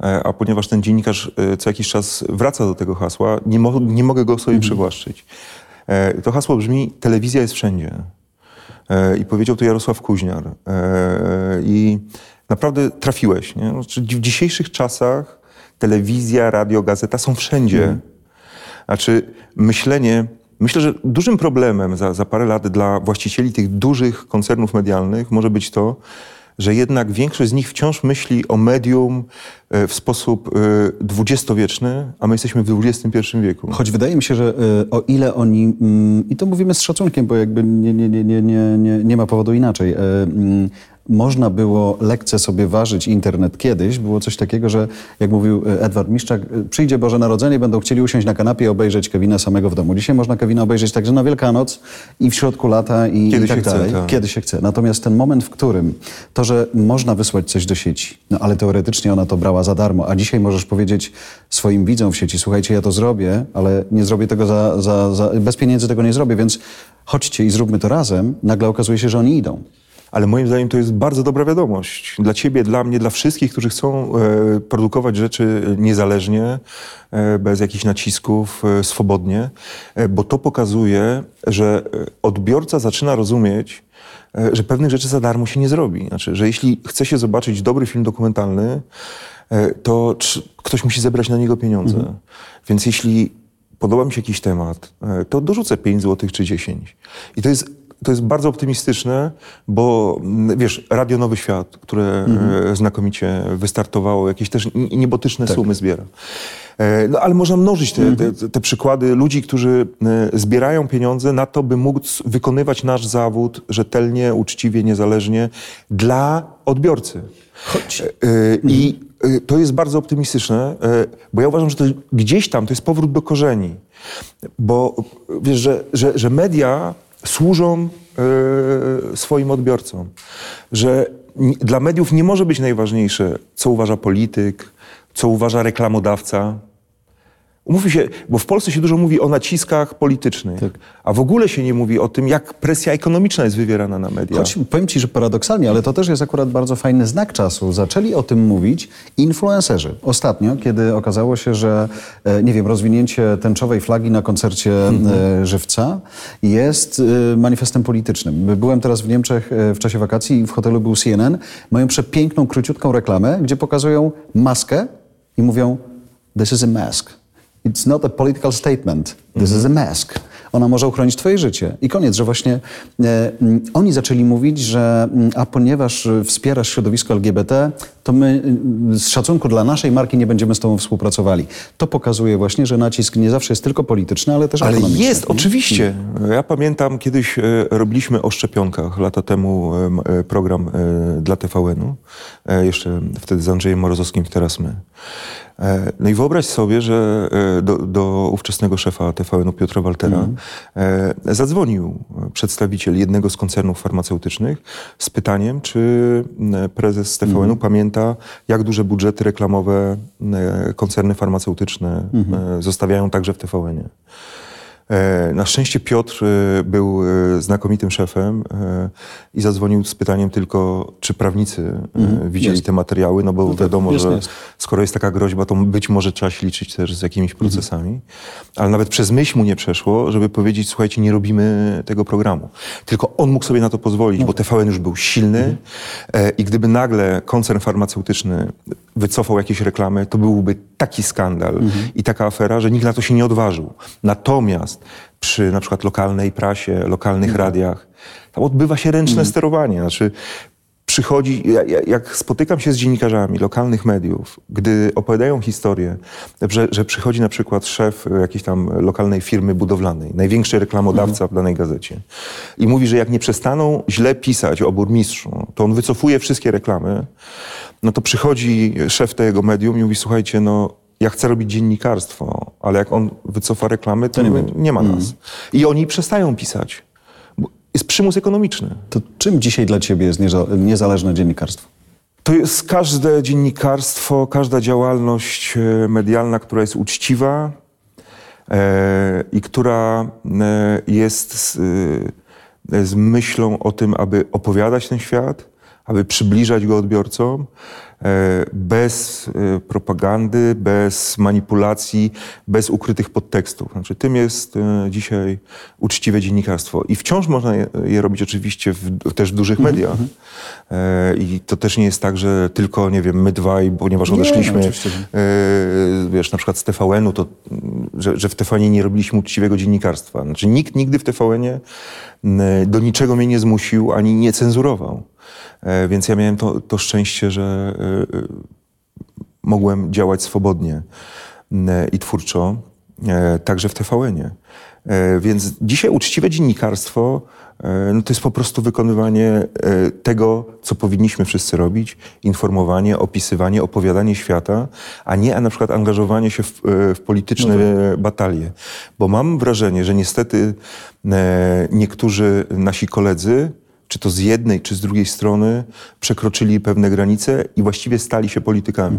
e, a ponieważ ten dziennikarz co jakiś czas wraca do tego hasła, nie, mo nie mogę go sobie przywłaszczyć. E, To hasło brzmi, telewizja jest wszędzie. I powiedział to Jarosław Kuźniar. I naprawdę trafiłeś. Nie? Znaczy, w dzisiejszych czasach telewizja, radio, gazeta są wszędzie. Znaczy, myślenie. Myślę, że dużym problemem za, za parę lat dla właścicieli tych dużych koncernów medialnych może być to, że jednak większość z nich wciąż myśli o medium e, w sposób e, dwudziestowieczny, a my jesteśmy w XXI wieku. Choć wydaje mi się, że y, o ile oni, mm, i to mówimy z szacunkiem, bo jakby nie, nie, nie, nie, nie, nie, ma powodu inaczej, mm, można było lekce sobie ważyć internet kiedyś. Było coś takiego, że jak mówił e, Edward Miszczak, e, przyjdzie Boże Narodzenie, będą chcieli usiąść na kanapie i obejrzeć Kevina samego w domu. Dzisiaj można Kevina obejrzeć także na Wielkanoc i w środku lata i, Kiedy i tak się chce, dalej. tak. Kiedy się chce. Natomiast ten moment, w którym to, że można wysłać coś do sieci, no ale teoretycznie ona to brała za darmo, a dzisiaj możesz powiedzieć swoim widzom w sieci, słuchajcie, ja to zrobię, ale nie zrobię tego za, za, za bez pieniędzy tego nie zrobię, więc chodźcie i zróbmy to razem, nagle okazuje się, że oni idą. Ale moim zdaniem to jest bardzo dobra wiadomość. Dla ciebie, dla mnie, dla wszystkich, którzy chcą e, produkować rzeczy niezależnie, e, bez jakichś nacisków, e, swobodnie, bo to pokazuje, że odbiorca zaczyna rozumieć, że pewnych rzeczy za darmo się nie zrobi. Znaczy, że jeśli chce się zobaczyć dobry film dokumentalny, to ktoś musi zebrać na niego pieniądze. Więc jeśli podoba mi się jakiś temat, to dorzucę 5 zł czy 10. I to jest, to jest bardzo optymistyczne, bo mm, wiesz, Radio Nowy Świat, które e, znakomicie wystartowało, jakieś też niebotyczne sumy zbiera. E, No ale można mnożyć te, te, te przykłady ludzi, którzy e, zbierają pieniądze na to, by móc wykonywać nasz zawód rzetelnie, uczciwie, niezależnie dla odbiorcy. Choć E, I to jest bardzo optymistyczne, bo ja uważam, że to gdzieś tam to jest powrót do korzeni. Bo wiesz, że, że, że media służą e, swoim odbiorcom. Że dla mediów nie może być najważniejsze, co uważa polityk, co uważa reklamodawca. Umówmy się, bo w Polsce się dużo mówi o naciskach politycznych, Tak. a w ogóle się nie mówi o tym, jak presja ekonomiczna jest wywierana na media. Choć powiem ci, że paradoksalnie, ale to też jest akurat bardzo fajny znak czasu. Zaczęli o tym mówić influencerzy. Ostatnio, kiedy okazało się, że e, nie wiem, rozwinięcie tęczowej flagi na koncercie e, Żywca jest e, manifestem politycznym. Byłem teraz w Niemczech w czasie wakacji i w hotelu był CNN. Mają przepiękną, króciutką reklamę, gdzie pokazują maskę i mówią This is a mask. It's not a political statement. This is a mask. Ona może uchronić twoje życie. I koniec, że właśnie e, oni zaczęli mówić, że a ponieważ e, wspierasz środowisko LGBT, to my mm, z szacunku dla naszej marki nie będziemy z tobą współpracowali. To pokazuje właśnie, że nacisk nie zawsze jest tylko polityczny, ale też Ale ekonomiczny. jest, oczywiście. Ja pamiętam, kiedyś e, robiliśmy o szczepionkach lata temu e, e, program e, dla TVN-u. E, jeszcze wtedy z Andrzejem Morozowskim, teraz my. E, no i wyobraź sobie, że e, do, do ówczesnego szefa TVN-u Piotra Waltera e, zadzwonił przedstawiciel jednego z koncernów farmaceutycznych z pytaniem, czy prezes TVN-u pamięta, jak duże budżety reklamowe koncerny farmaceutyczne e, zostawiają także w TVN-ie. E, Na szczęście Piotr e, był e, znakomitym szefem i zadzwonił z pytaniem tylko, czy prawnicy e, widzieli jest. te materiały, no bo wiadomo, jest, że jest. skoro jest taka groźba, to być może trzeba się liczyć też z jakimiś procesami. Ale nawet przez myśl mu nie przeszło, żeby powiedzieć, słuchajcie, nie robimy tego programu. Tylko on mógł sobie na to pozwolić, bo TVN już był silny e, i gdyby nagle koncern farmaceutyczny wycofał jakieś reklamy, to byłby taki skandal i taka afera, że nikt na to się nie odważył. Natomiast przy na przykład lokalnej prasie, lokalnych radiach, tam odbywa się ręczne sterowanie. Znaczy, przychodzi, ja- ja- jak spotykam się z dziennikarzami lokalnych mediów, gdy opowiadają historię, że, że przychodzi na przykład szef jakiejś tam lokalnej firmy budowlanej, największy reklamodawca w danej gazecie i mówi, że jak nie przestaną źle pisać o burmistrzu, to on wycofuje wszystkie reklamy, no to przychodzi szef tego medium i mówi, słuchajcie, no ja chcę robić dziennikarstwo, ale jak on wycofa reklamy, to, nie nie, będzie. ma nas. I oni przestają pisać. Jest przymus ekonomiczny. To czym dzisiaj dla ciebie jest nieza- niezależne dziennikarstwo? To jest każde dziennikarstwo, każda działalność e, medialna, która jest uczciwa e, i która e, jest z, e, z myślą o tym, aby opowiadać ten świat, aby przybliżać go odbiorcom, e, bez e, propagandy, bez manipulacji, bez ukrytych podtekstów. Znaczy, tym jest e, dzisiaj uczciwe dziennikarstwo. I wciąż można je, je robić oczywiście w, też w dużych mediach. E, I to też nie jest tak, że tylko, nie wiem, my dwaj, ponieważ Nie, odeszliśmy, oczywiście. wiesz, na przykład z TVN-u, to, mm, że, że w TVN nie robiliśmy uczciwego dziennikarstwa. Znaczy nikt nigdy w TVN-ie mm, do niczego mnie nie zmusił, ani nie cenzurował. E, więc ja miałem to, to szczęście, że e, e, mogłem działać swobodnie i twórczo, także w TVN-ie. Więc dzisiaj uczciwe dziennikarstwo no to jest po prostu wykonywanie tego, co powinniśmy wszyscy robić, informowanie, opisywanie, opowiadanie świata, a nie na przykład angażowanie się w, w polityczne no batalie. Bo mam wrażenie, że niestety niektórzy nasi koledzy czy to z jednej, czy z drugiej strony, przekroczyli pewne granice i właściwie stali się politykami.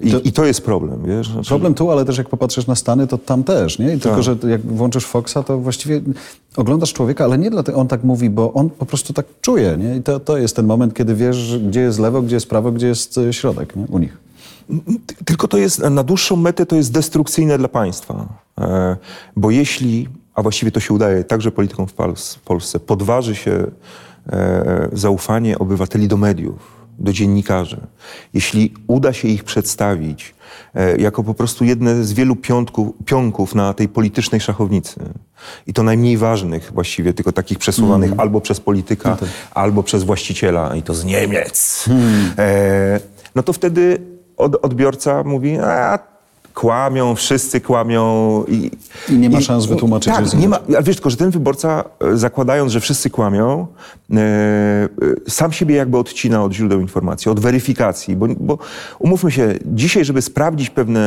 I to, I to jest problem, wiesz? Znaczy... Problem tu, ale też jak popatrzysz na Stany, to tam też, nie? I tylko, tak. że jak włączysz Foxa, to właściwie oglądasz człowieka, ale nie dlatego on tak mówi, bo on po prostu tak czuje, nie? I to, to jest ten moment, kiedy wiesz, gdzie jest lewo, gdzie jest prawo, gdzie jest e, środek, nie? U nich. Tylko to jest, na dłuższą metę to jest destrukcyjne dla państwa. E, bo jeśli a właściwie to się udaje także politykom w Polsce, podważy się e, zaufanie obywateli do mediów, do dziennikarzy. Jeśli uda się ich przedstawić e, jako po prostu jedne z wielu piątków, pionków na tej politycznej szachownicy, i to najmniej ważnych właściwie, tylko takich przesuwanych mm. albo przez polityka, no tak. albo przez właściciela, i to z Niemiec, hmm. e, no to wtedy od, odbiorca mówi, a kłamią, wszyscy kłamią. I, I nie ma i, szans wytłumaczyć. Tak, nie ma, ale wiesz tylko, że ten wyborca, e, zakładając, że wszyscy kłamią, e, e, sam siebie jakby odcina od źródeł informacji, od weryfikacji, bo, bo umówmy się, dzisiaj, żeby sprawdzić pewne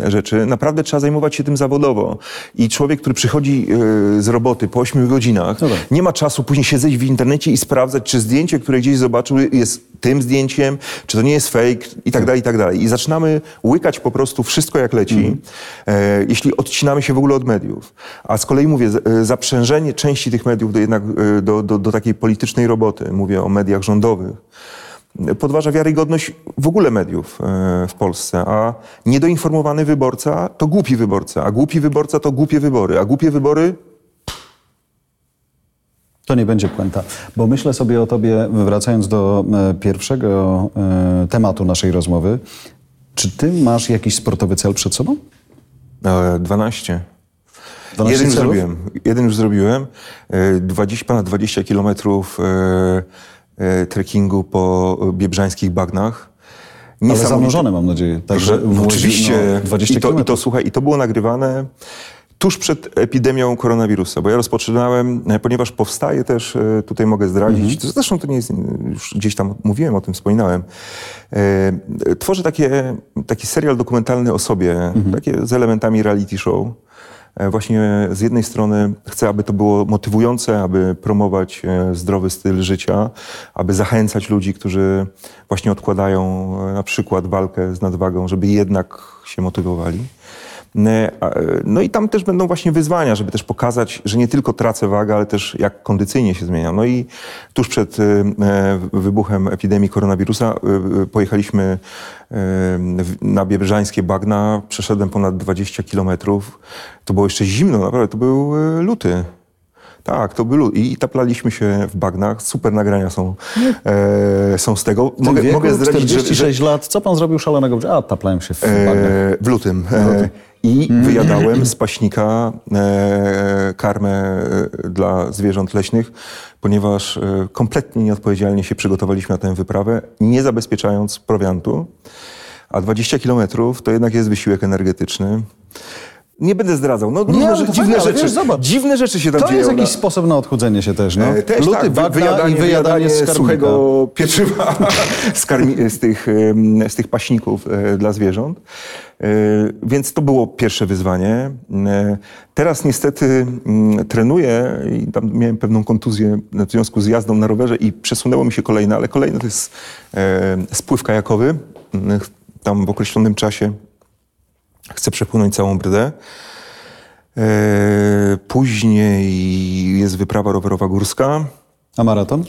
e, rzeczy, naprawdę trzeba zajmować się tym zawodowo. I człowiek, który przychodzi e, z roboty po 8 godzinach, no tak. nie ma czasu później siedzieć w internecie i sprawdzać, czy zdjęcie, które gdzieś zobaczył, jest tym zdjęciem, czy to nie jest fake i tak dalej, i tak dalej. I zaczynamy łykać po prostu wszystko jak leci, mm. e, jeśli odcinamy się w ogóle od mediów. A z kolei mówię, e, zaprzężenie części tych mediów do, jednak, e, do, do, do takiej politycznej roboty, mówię o mediach rządowych, podważa wiarygodność w ogóle mediów e, w Polsce, a niedoinformowany wyborca to głupi wyborca, a głupi wyborca to głupie wybory, a głupie wybory to nie będzie puenta, bo myślę sobie o tobie, wracając do e, pierwszego e, tematu naszej rozmowy. Czy ty masz jakiś sportowy cel przed sobą? 12. 12 Jeden już zrobiłem. Jeden już zrobiłem. 20, ponad 20 kilometrów trekkingu po biebrzańskich bagnach. Ale zanurzone mam nadzieję. Także no, oczywiście. No, 20 I to, I to, słuchaj, i to było nagrywane tuż przed epidemią koronawirusa, bo ja rozpoczynałem, e, ponieważ powstaje też, e, tutaj mogę zdradzić, mhm. zresztą to nie jest, już gdzieś tam mówiłem o tym, wspominałem, e, tworzę takie, taki serial dokumentalny o sobie, mhm. takie z elementami reality show. Właśnie z jednej strony chcę, aby to było motywujące, aby promować zdrowy styl życia, aby zachęcać ludzi, którzy właśnie odkładają na przykład walkę z nadwagą, żeby jednak się motywowali. E, no i tam też będą właśnie wyzwania, żeby też pokazać, że nie tylko tracę wagę, ale też jak kondycyjnie się zmieniam. No i tuż przed e, wybuchem epidemii koronawirusa e, pojechaliśmy na Biebrzańskie bagna, przeszedłem ponad 20 kilometrów. To było jeszcze zimno, naprawdę, to był luty. Tak, to był I taplaliśmy się w bagnach. Super nagrania są, e, są z tego. Mogę, wieku, mogę zdradzić, 46 że, że, lat. Co pan zrobił szalonego? A, taplałem się w bagnach. E, w lutym. E, i mm. wyjadałem z paśnika e, karmę e, dla zwierząt leśnych, ponieważ e, kompletnie nieodpowiedzialnie się przygotowaliśmy na tę wyprawę, nie zabezpieczając prowiantu. A 20 kilometrów to jednak jest wysiłek energetyczny. Nie będę zdradzał. No, nie, różne, dziwne, rzeczy, wiesz, dziwne rzeczy się tam to dzieją. To jest jakiś sposób na odchudzenie się też, no. E, też Luty, tak, bagna wyjadanie, i wyjadanie, wyjadanie z suchego pieczywa z, z, tych, z tych paśników e, dla zwierząt. E, więc to było pierwsze wyzwanie. E, teraz niestety mm, trenuję i tam miałem pewną kontuzję w związku z jazdą na rowerze i przesunęło mi się kolejne, ale kolejne to jest spływ kajakowy. Tam w określonym czasie chcę przepłynąć całą brydę. Później jest wyprawa rowerowa górska. A maraton?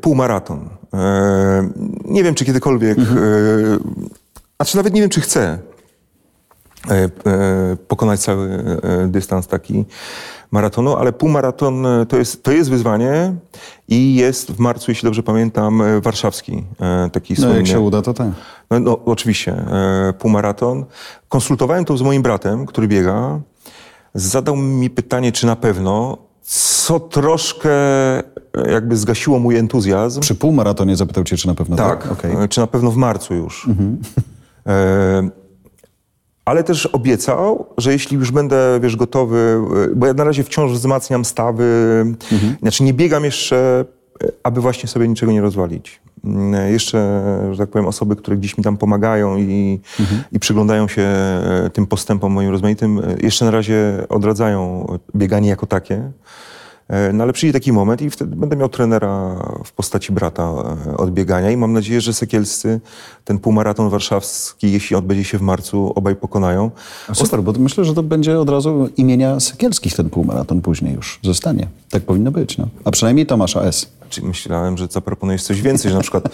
Półmaraton. Nie wiem, czy kiedykolwiek mhm. Znaczy nawet nie wiem, czy chcę e, e, pokonać cały e, dystans taki maratonu, ale półmaraton to jest, to jest wyzwanie i jest w marcu, jeśli dobrze pamiętam, warszawski taki No jak się uda, to tak. No, no oczywiście, półmaraton. Konsultowałem to z moim bratem, który biega. Zadał mi pytanie, czy na pewno, co troszkę e, jakby zgasiło mój entuzjazm. Przy półmaratonie zapytał cię, czy na pewno tak. Tak, e, czy na pewno w marcu już. E, ale też obiecał, że jeśli już będę, wiesz, gotowy, e, bo ja na razie wciąż wzmacniam stawy, znaczy nie biegam jeszcze, e, aby właśnie sobie niczego nie rozwalić. Mm, Jeszcze, że tak powiem, osoby, które gdzieś mi tam pomagają i, i przyglądają się e, tym postępom moim rozmaitym, e, jeszcze na razie odradzają bieganie jako takie. E, No ale przyjdzie taki moment i wtedy będę miał trenera w postaci brata e, od biegania i mam nadzieję, że Sekielscy ten półmaraton warszawski, jeśli odbędzie się w marcu, obaj pokonają. A Super, bo myślę, że to będzie od razu imienia Sekielskich ten półmaraton później już zostanie. Tak powinno być, no. A przynajmniej Tomasza S. Czy myślałem, że zaproponujesz coś więcej, że na przykład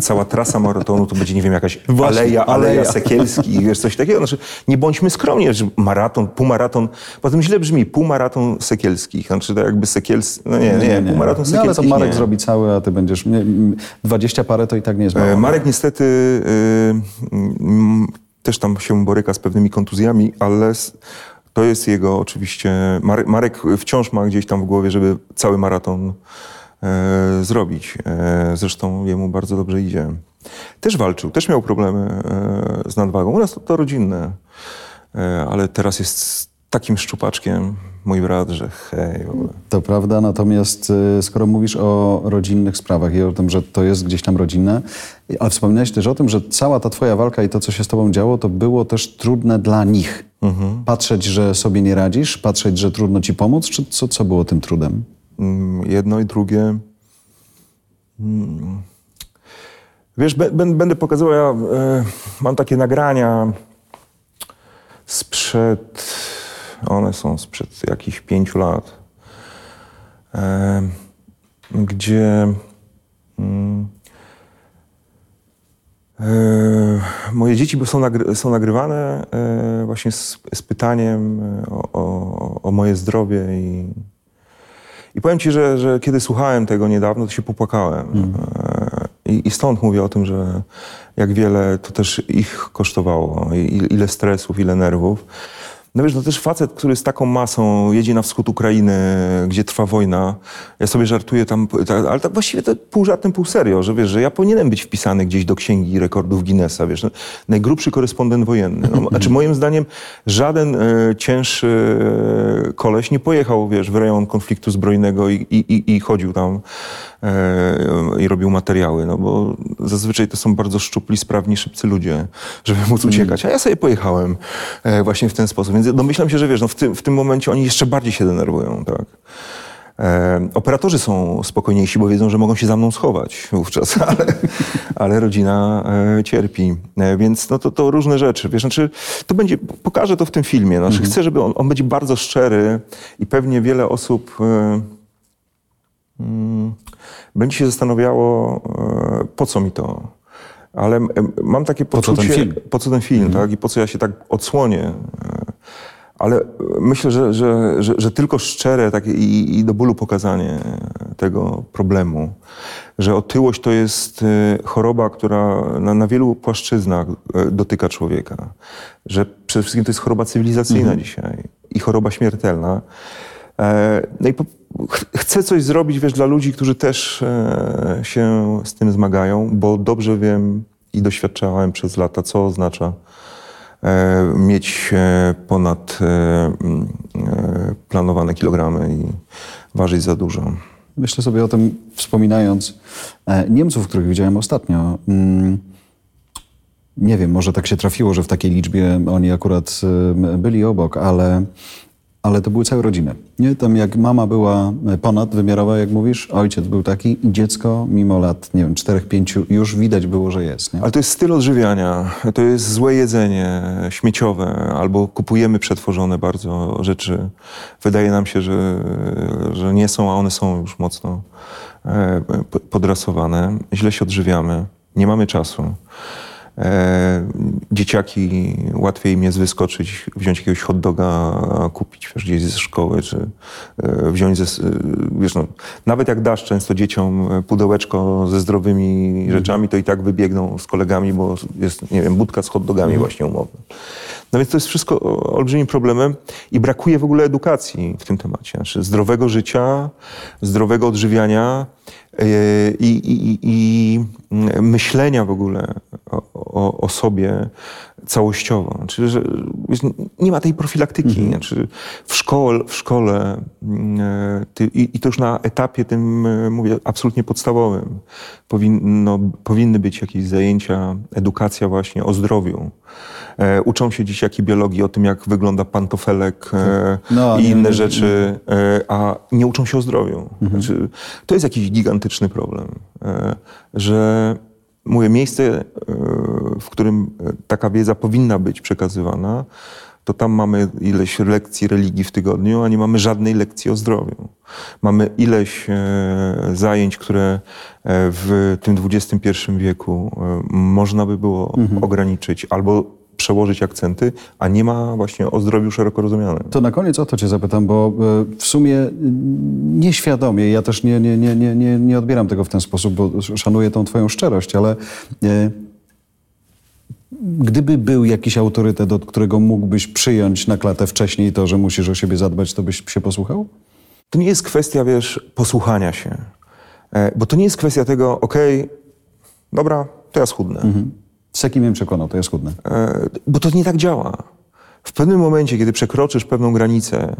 cała trasa maratonu to będzie, nie wiem, jakaś Właśnie, aleja, aleja aleja. Sekielskich, wiesz, coś takiego. Znaczy, nie bądźmy skromni, że maraton, półmaraton, potem źle brzmi, półmaraton Sekielskich, znaczy to jakby Sekielski, no nie, nie, półmaraton No, ale to Marek nie. zrobi cały, a ty będziesz... Nie, m, 20 parę to i tak nie jest E, mało. Marek niestety mm, też tam się boryka z pewnymi kontuzjami, ale to jest jego oczywiście. Marek, wciąż ma gdzieś tam w głowie, żeby cały maraton e, zrobić. E, zresztą jemu bardzo dobrze idzie. Też walczył, też miał problemy e, z nadwagą. U nas to, to rodzinne, e, ale teraz jest takim szczupaczkiem mój brat, że hej. w ogóle. To prawda, natomiast skoro mówisz o rodzinnych sprawach i o tym, że to jest gdzieś tam rodzinne, ale wspominałeś też o tym, że cała ta twoja walka i to, co się z tobą działo, to było też trudne dla nich. Patrzeć, że sobie nie radzisz, patrzeć, że trudno ci pomóc, czy co, co było tym trudem? Mm, jedno i drugie. Mm. Wiesz, bę- bę- będę pokazywał, ja e, mam takie nagrania sprzed, one są sprzed jakichś pięciu lat, e, gdzie mm, e, moje dzieci są, są nagrywane właśnie z, z pytaniem o, o, o moje zdrowie i, i powiem ci, że, że kiedy słuchałem tego niedawno, to się popłakałem. E, I, I stąd mówię o tym, że jak wiele to też ich kosztowało, i, ile stresów, ile nerwów. No wiesz, no też facet, który z taką masą jedzie na wschód Ukrainy, gdzie trwa wojna, ja sobie żartuję tam, ta- ale właściwie to pół żartem, pół serio, że wiesz, że ja powinienem być wpisany gdzieś do księgi rekordów Guinnessa, wiesz, no, najgrubszy korespondent wojenny. No, znaczy moim zdaniem żaden e, cięższy e, koleś nie pojechał, wiesz, w rejon konfliktu zbrojnego i, i, i, chodził tam i robił materiały, no bo zazwyczaj to są bardzo szczupli, sprawni, szybcy ludzie, żeby móc uciekać. A ja sobie pojechałem e, właśnie w ten sposób. Więc domyślam się, że wiesz, no w, tym, w tym momencie oni jeszcze bardziej się denerwują, tak. E, operatorzy są spokojniejsi, bo wiedzą, że mogą się za mną schować wówczas, ale, ale rodzina e, cierpi. E, więc no to, to różne rzeczy. Wiesz, znaczy, to będzie, pokażę to w tym filmie. Znaczy, Chcę, żeby on, on będzie bardzo szczery i pewnie wiele osób e, mm, będzie się zastanawiało, e, po co mi to. Ale mam takie Po co ten poczucie, film? po co ten film, tak? I po co ja się tak odsłonię. E, Ale e, myślę, że, że, że, że tylko szczere takie i, i do bólu pokazanie tego problemu, że otyłość to jest choroba, która na, na wielu płaszczyznach dotyka człowieka. Że przede wszystkim to jest choroba cywilizacyjna dzisiaj i choroba śmiertelna. E, No i po, ch- chcę coś zrobić, wiesz, dla ludzi, którzy też e, się z tym zmagają, bo dobrze wiem i doświadczałem przez lata, co oznacza e, mieć ponad planowane kilogramy i ważyć za dużo. Myślę sobie o tym, wspominając Niemców, których widziałem ostatnio. Mm, Nie wiem, może tak się trafiło, że w takiej liczbie oni akurat byli obok, ale, ale to były całe rodziny. Nie? Tam jak mama była ponadwymiarowa, jak mówisz, ojciec był taki i dziecko mimo lat, nie wiem, czterech, pięciu już widać było, że jest. Nie? Ale to jest styl odżywiania, to jest złe jedzenie, śmieciowe, albo kupujemy przetworzone bardzo rzeczy. Wydaje nam się, że, że nie są, a one są już mocno e, podrasowane. Źle się odżywiamy, nie mamy czasu. E, dzieciaki, łatwiej im jest wyskoczyć, wziąć jakiegoś hot doga, kupić wiesz, gdzieś ze szkoły, czy e, wziąć ze, wiesz, no, nawet jak dasz często dzieciom pudełeczko ze zdrowymi mhm. rzeczami, to i tak wybiegną z kolegami, bo jest, nie wiem, budka z hot dogami mhm. właśnie umowna. No więc to jest wszystko olbrzymim problemem i brakuje w ogóle edukacji w tym temacie. Znaczy zdrowego życia, zdrowego odżywiania e, i, i, i myślenia w ogóle o, o, o, sobie całościowo. Znaczy, że nie ma tej profilaktyki. Mhm. Znaczy, w, szkole, w szkole mm, ty, i, i, to już na etapie tym, e, mówię, absolutnie podstawowym, powinno, powinny być jakieś zajęcia, edukacja właśnie o zdrowiu. E, uczą się dzieciaki biologii o tym, jak wygląda pantofelek e, no, i inne nie, rzeczy, nie. E, a nie uczą się o zdrowiu. Mhm. Znaczy, to jest jakiś gigantyczny problem, e, że mówię, miejsce, e, w którym taka wiedza powinna być przekazywana, to tam mamy ileś lekcji religii w tygodniu, a nie mamy żadnej lekcji o zdrowiu. Mamy ileś e, zajęć, które e, w tym XXI wieku e, można by było mhm. ograniczyć albo przełożyć akcenty, a nie ma właśnie o zdrowiu szeroko rozumianym. To na koniec o to cię zapytam, bo w sumie nieświadomie, ja też nie, nie, nie, nie, nie odbieram tego w ten sposób, bo szanuję tą twoją szczerość, ale Gdyby był jakiś autorytet, od którego mógłbyś przyjąć na klatę wcześniej to, że musisz o siebie zadbać, to byś się posłuchał? To nie jest kwestia, wiesz, posłuchania się. E, bo to nie jest kwestia tego, okej, okay, dobra, to ja schudnę. Mhm. Z jakim mnie przekonał, to ja schudnę. E, bo to nie tak działa. W pewnym momencie, kiedy przekroczysz pewną granicę,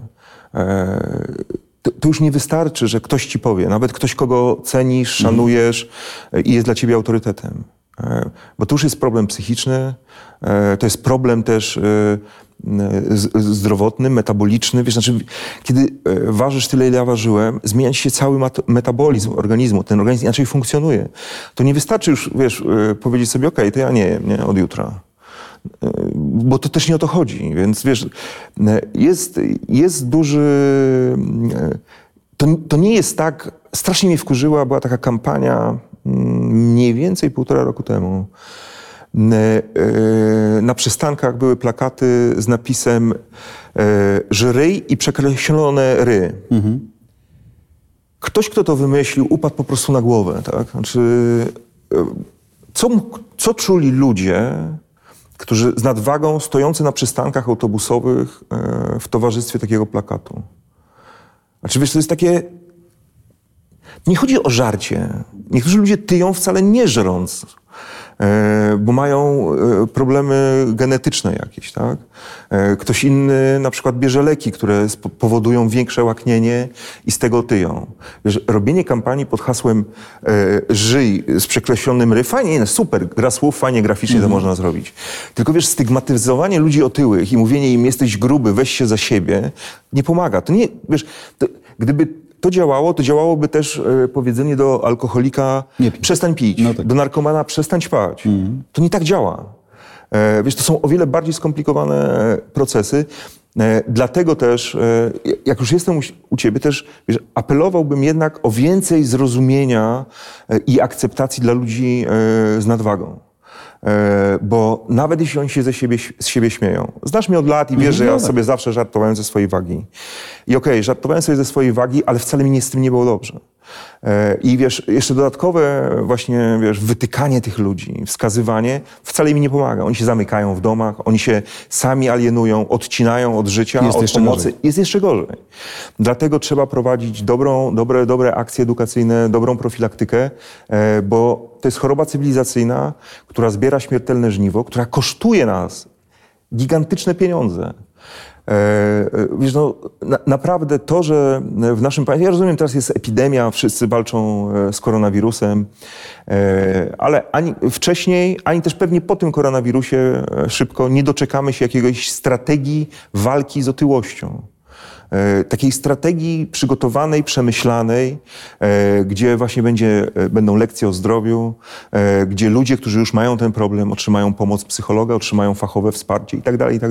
e, to, to, już nie wystarczy, że ktoś ci powie, nawet ktoś, kogo cenisz, szanujesz mhm. i jest dla ciebie autorytetem. E, bo to już jest problem psychiczny, e, to jest problem też e, zdrowotny, metaboliczny. Wiesz, znaczy, kiedy ważysz tyle, ile ja ważyłem, zmienia się cały metabolizm organizmu. Ten organizm inaczej funkcjonuje. To nie wystarczy już, wiesz, powiedzieć sobie, okej, okay, to ja nie jem, nie, od jutra. Bo to też nie o to chodzi. Więc wiesz, jest, jest duży... To, to nie jest tak... Strasznie mnie wkurzyła, była taka kampania mniej więcej półtora roku temu. E, na przystankach były plakaty z napisem e, żryj i przekreślone ry. Mhm. Ktoś, kto to wymyślił, upadł po prostu na głowę. Tak? Znaczy, e, co, co czuli ludzie, którzy z nadwagą stojący na przystankach autobusowych w towarzystwie takiego plakatu? Znaczy, wiesz, to jest takie nie chodzi o żarcie. Niektórzy ludzie tyją wcale nie żrąc, bo mają e, problemy genetyczne jakieś, tak? E, ktoś inny na przykład bierze leki, które powodują większe łaknienie i z tego tyją. Wiesz, robienie kampanii pod hasłem żyj z przekreślonym ry, fajnie, super, gra słów, fajnie graficznie mm. to mhm. można zrobić. Tylko wiesz, stygmatyzowanie ludzi otyłych i mówienie im jesteś gruby, weź się za siebie, nie pomaga. To nie, wiesz, to, gdyby to działało, to działałoby też e, powiedzenie do alkoholika przestań pić, no tak. do narkomana przestań ćpać. Mm. To nie tak działa. E, wiesz, to są o wiele bardziej skomplikowane e, procesy. E, dlatego też, e, jak już jestem u, u ciebie, też wiesz, apelowałbym jednak o więcej zrozumienia i akceptacji dla ludzi z nadwagą. E, bo nawet jeśli oni się ze siebie, z siebie śmieją. Znasz mnie od lat i wiesz, że ja mhm. sobie zawsze żartowałem ze swojej wagi. I okej, okay, żartowałem sobie ze swojej wagi, ale wcale mi nie z tym nie było dobrze. E, I wiesz, jeszcze dodatkowe właśnie, wiesz, wytykanie tych ludzi, wskazywanie wcale mi nie pomaga. Oni się zamykają w domach, oni się sami alienują, odcinają od życia, jest od pomocy. Gorzej. Jest jeszcze gorzej. Dlatego trzeba prowadzić dobrą, dobre, dobre akcje edukacyjne, dobrą profilaktykę, e, bo to jest choroba cywilizacyjna, która zbiera śmiertelne żniwo, która kosztuje nas gigantyczne pieniądze. E, e, wiesz, no, na, naprawdę to, że w naszym państwie, ja rozumiem, teraz jest epidemia, wszyscy walczą e, z koronawirusem, ale ani wcześniej, ani też pewnie po tym koronawirusie szybko nie doczekamy się jakiegoś strategii walki z otyłością. E, takiej strategii przygotowanej, przemyślanej, e, gdzie właśnie będzie, e, będą lekcje o zdrowiu, gdzie ludzie, którzy już mają ten problem, otrzymają pomoc psychologa, otrzymają fachowe wsparcie i tak dalej, i tak.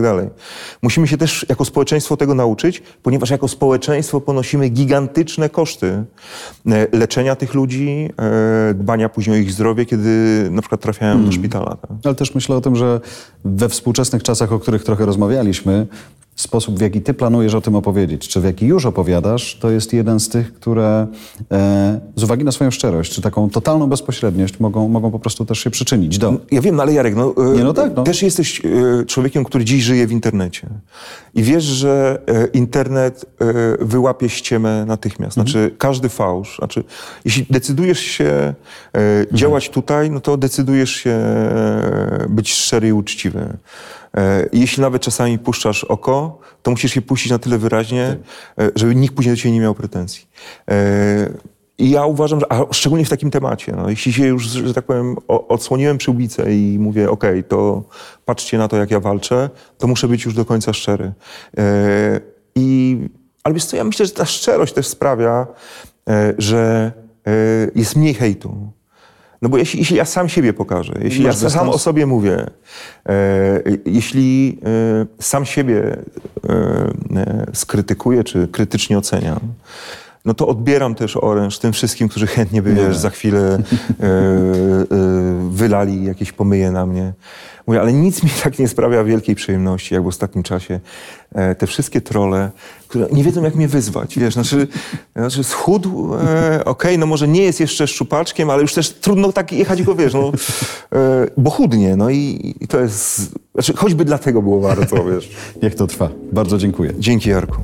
Musimy się też jako społeczeństwo tego nauczyć, ponieważ jako społeczeństwo ponosimy gigantyczne koszty leczenia tych ludzi, dbania później o ich zdrowie, kiedy na przykład trafiają do szpitala. Tak? Ale też myślę o tym, że we współczesnych czasach, o których trochę rozmawialiśmy, sposób, w jaki ty planujesz o tym opowiedzieć, czy w jaki już opowiadasz, to jest jeden z tych, które e, z uwagi na swoją szczerość, czy taką totalną bezpośredniość mogą, mogą po prostu też się przyczynić do... Ja wiem, no ale Jarek, no, e, Nie, no tak, no. też jesteś e, człowiekiem, który dziś żyje w internecie. I wiesz, że e, internet e, wyłapie ściemę natychmiast. Mhm. Znaczy, każdy fałsz. Znaczy, jeśli decydujesz się Mhm. działać tutaj, no to decydujesz się być szczery i uczciwy. E, Jeśli nawet czasami puszczasz oko, to musisz je puścić na tyle wyraźnie, e, żeby nikt później do ciebie nie miał pretensji. E, I ja uważam, że, a szczególnie w takim temacie, no, jeśli się już, że tak powiem, odsłoniłem przyłbicę i mówię, okej, to patrzcie na to, jak ja walczę, to muszę być już do końca szczery. I, ale wiesz co, ja myślę, że ta szczerość też sprawia, że jest mniej hejtu. No bo jeśli, jeśli ja sam siebie pokażę, jeśli ja Masz sam dystans? o sobie mówię, e, jeśli e, sam siebie e, e, skrytykuję czy krytycznie oceniam, no to odbieram też oręż tym wszystkim, którzy chętnie by, wiesz, za chwilę e, e, wylali jakieś pomyje na mnie. Mówię, ale nic mi tak nie sprawia wielkiej przyjemności, jak w ostatnim czasie e, te wszystkie trole, które nie wiedzą, jak mnie wyzwać, wiesz, znaczy, znaczy schudł, e, okej, no może nie jest jeszcze szczupaczkiem, ale już też trudno tak jechać go, wiesz, no, e, bo chudnie, no i, i to jest, znaczy choćby dlatego było warto, wiesz. Jak to trwa? Bardzo dziękuję. Dzięki, Jarku.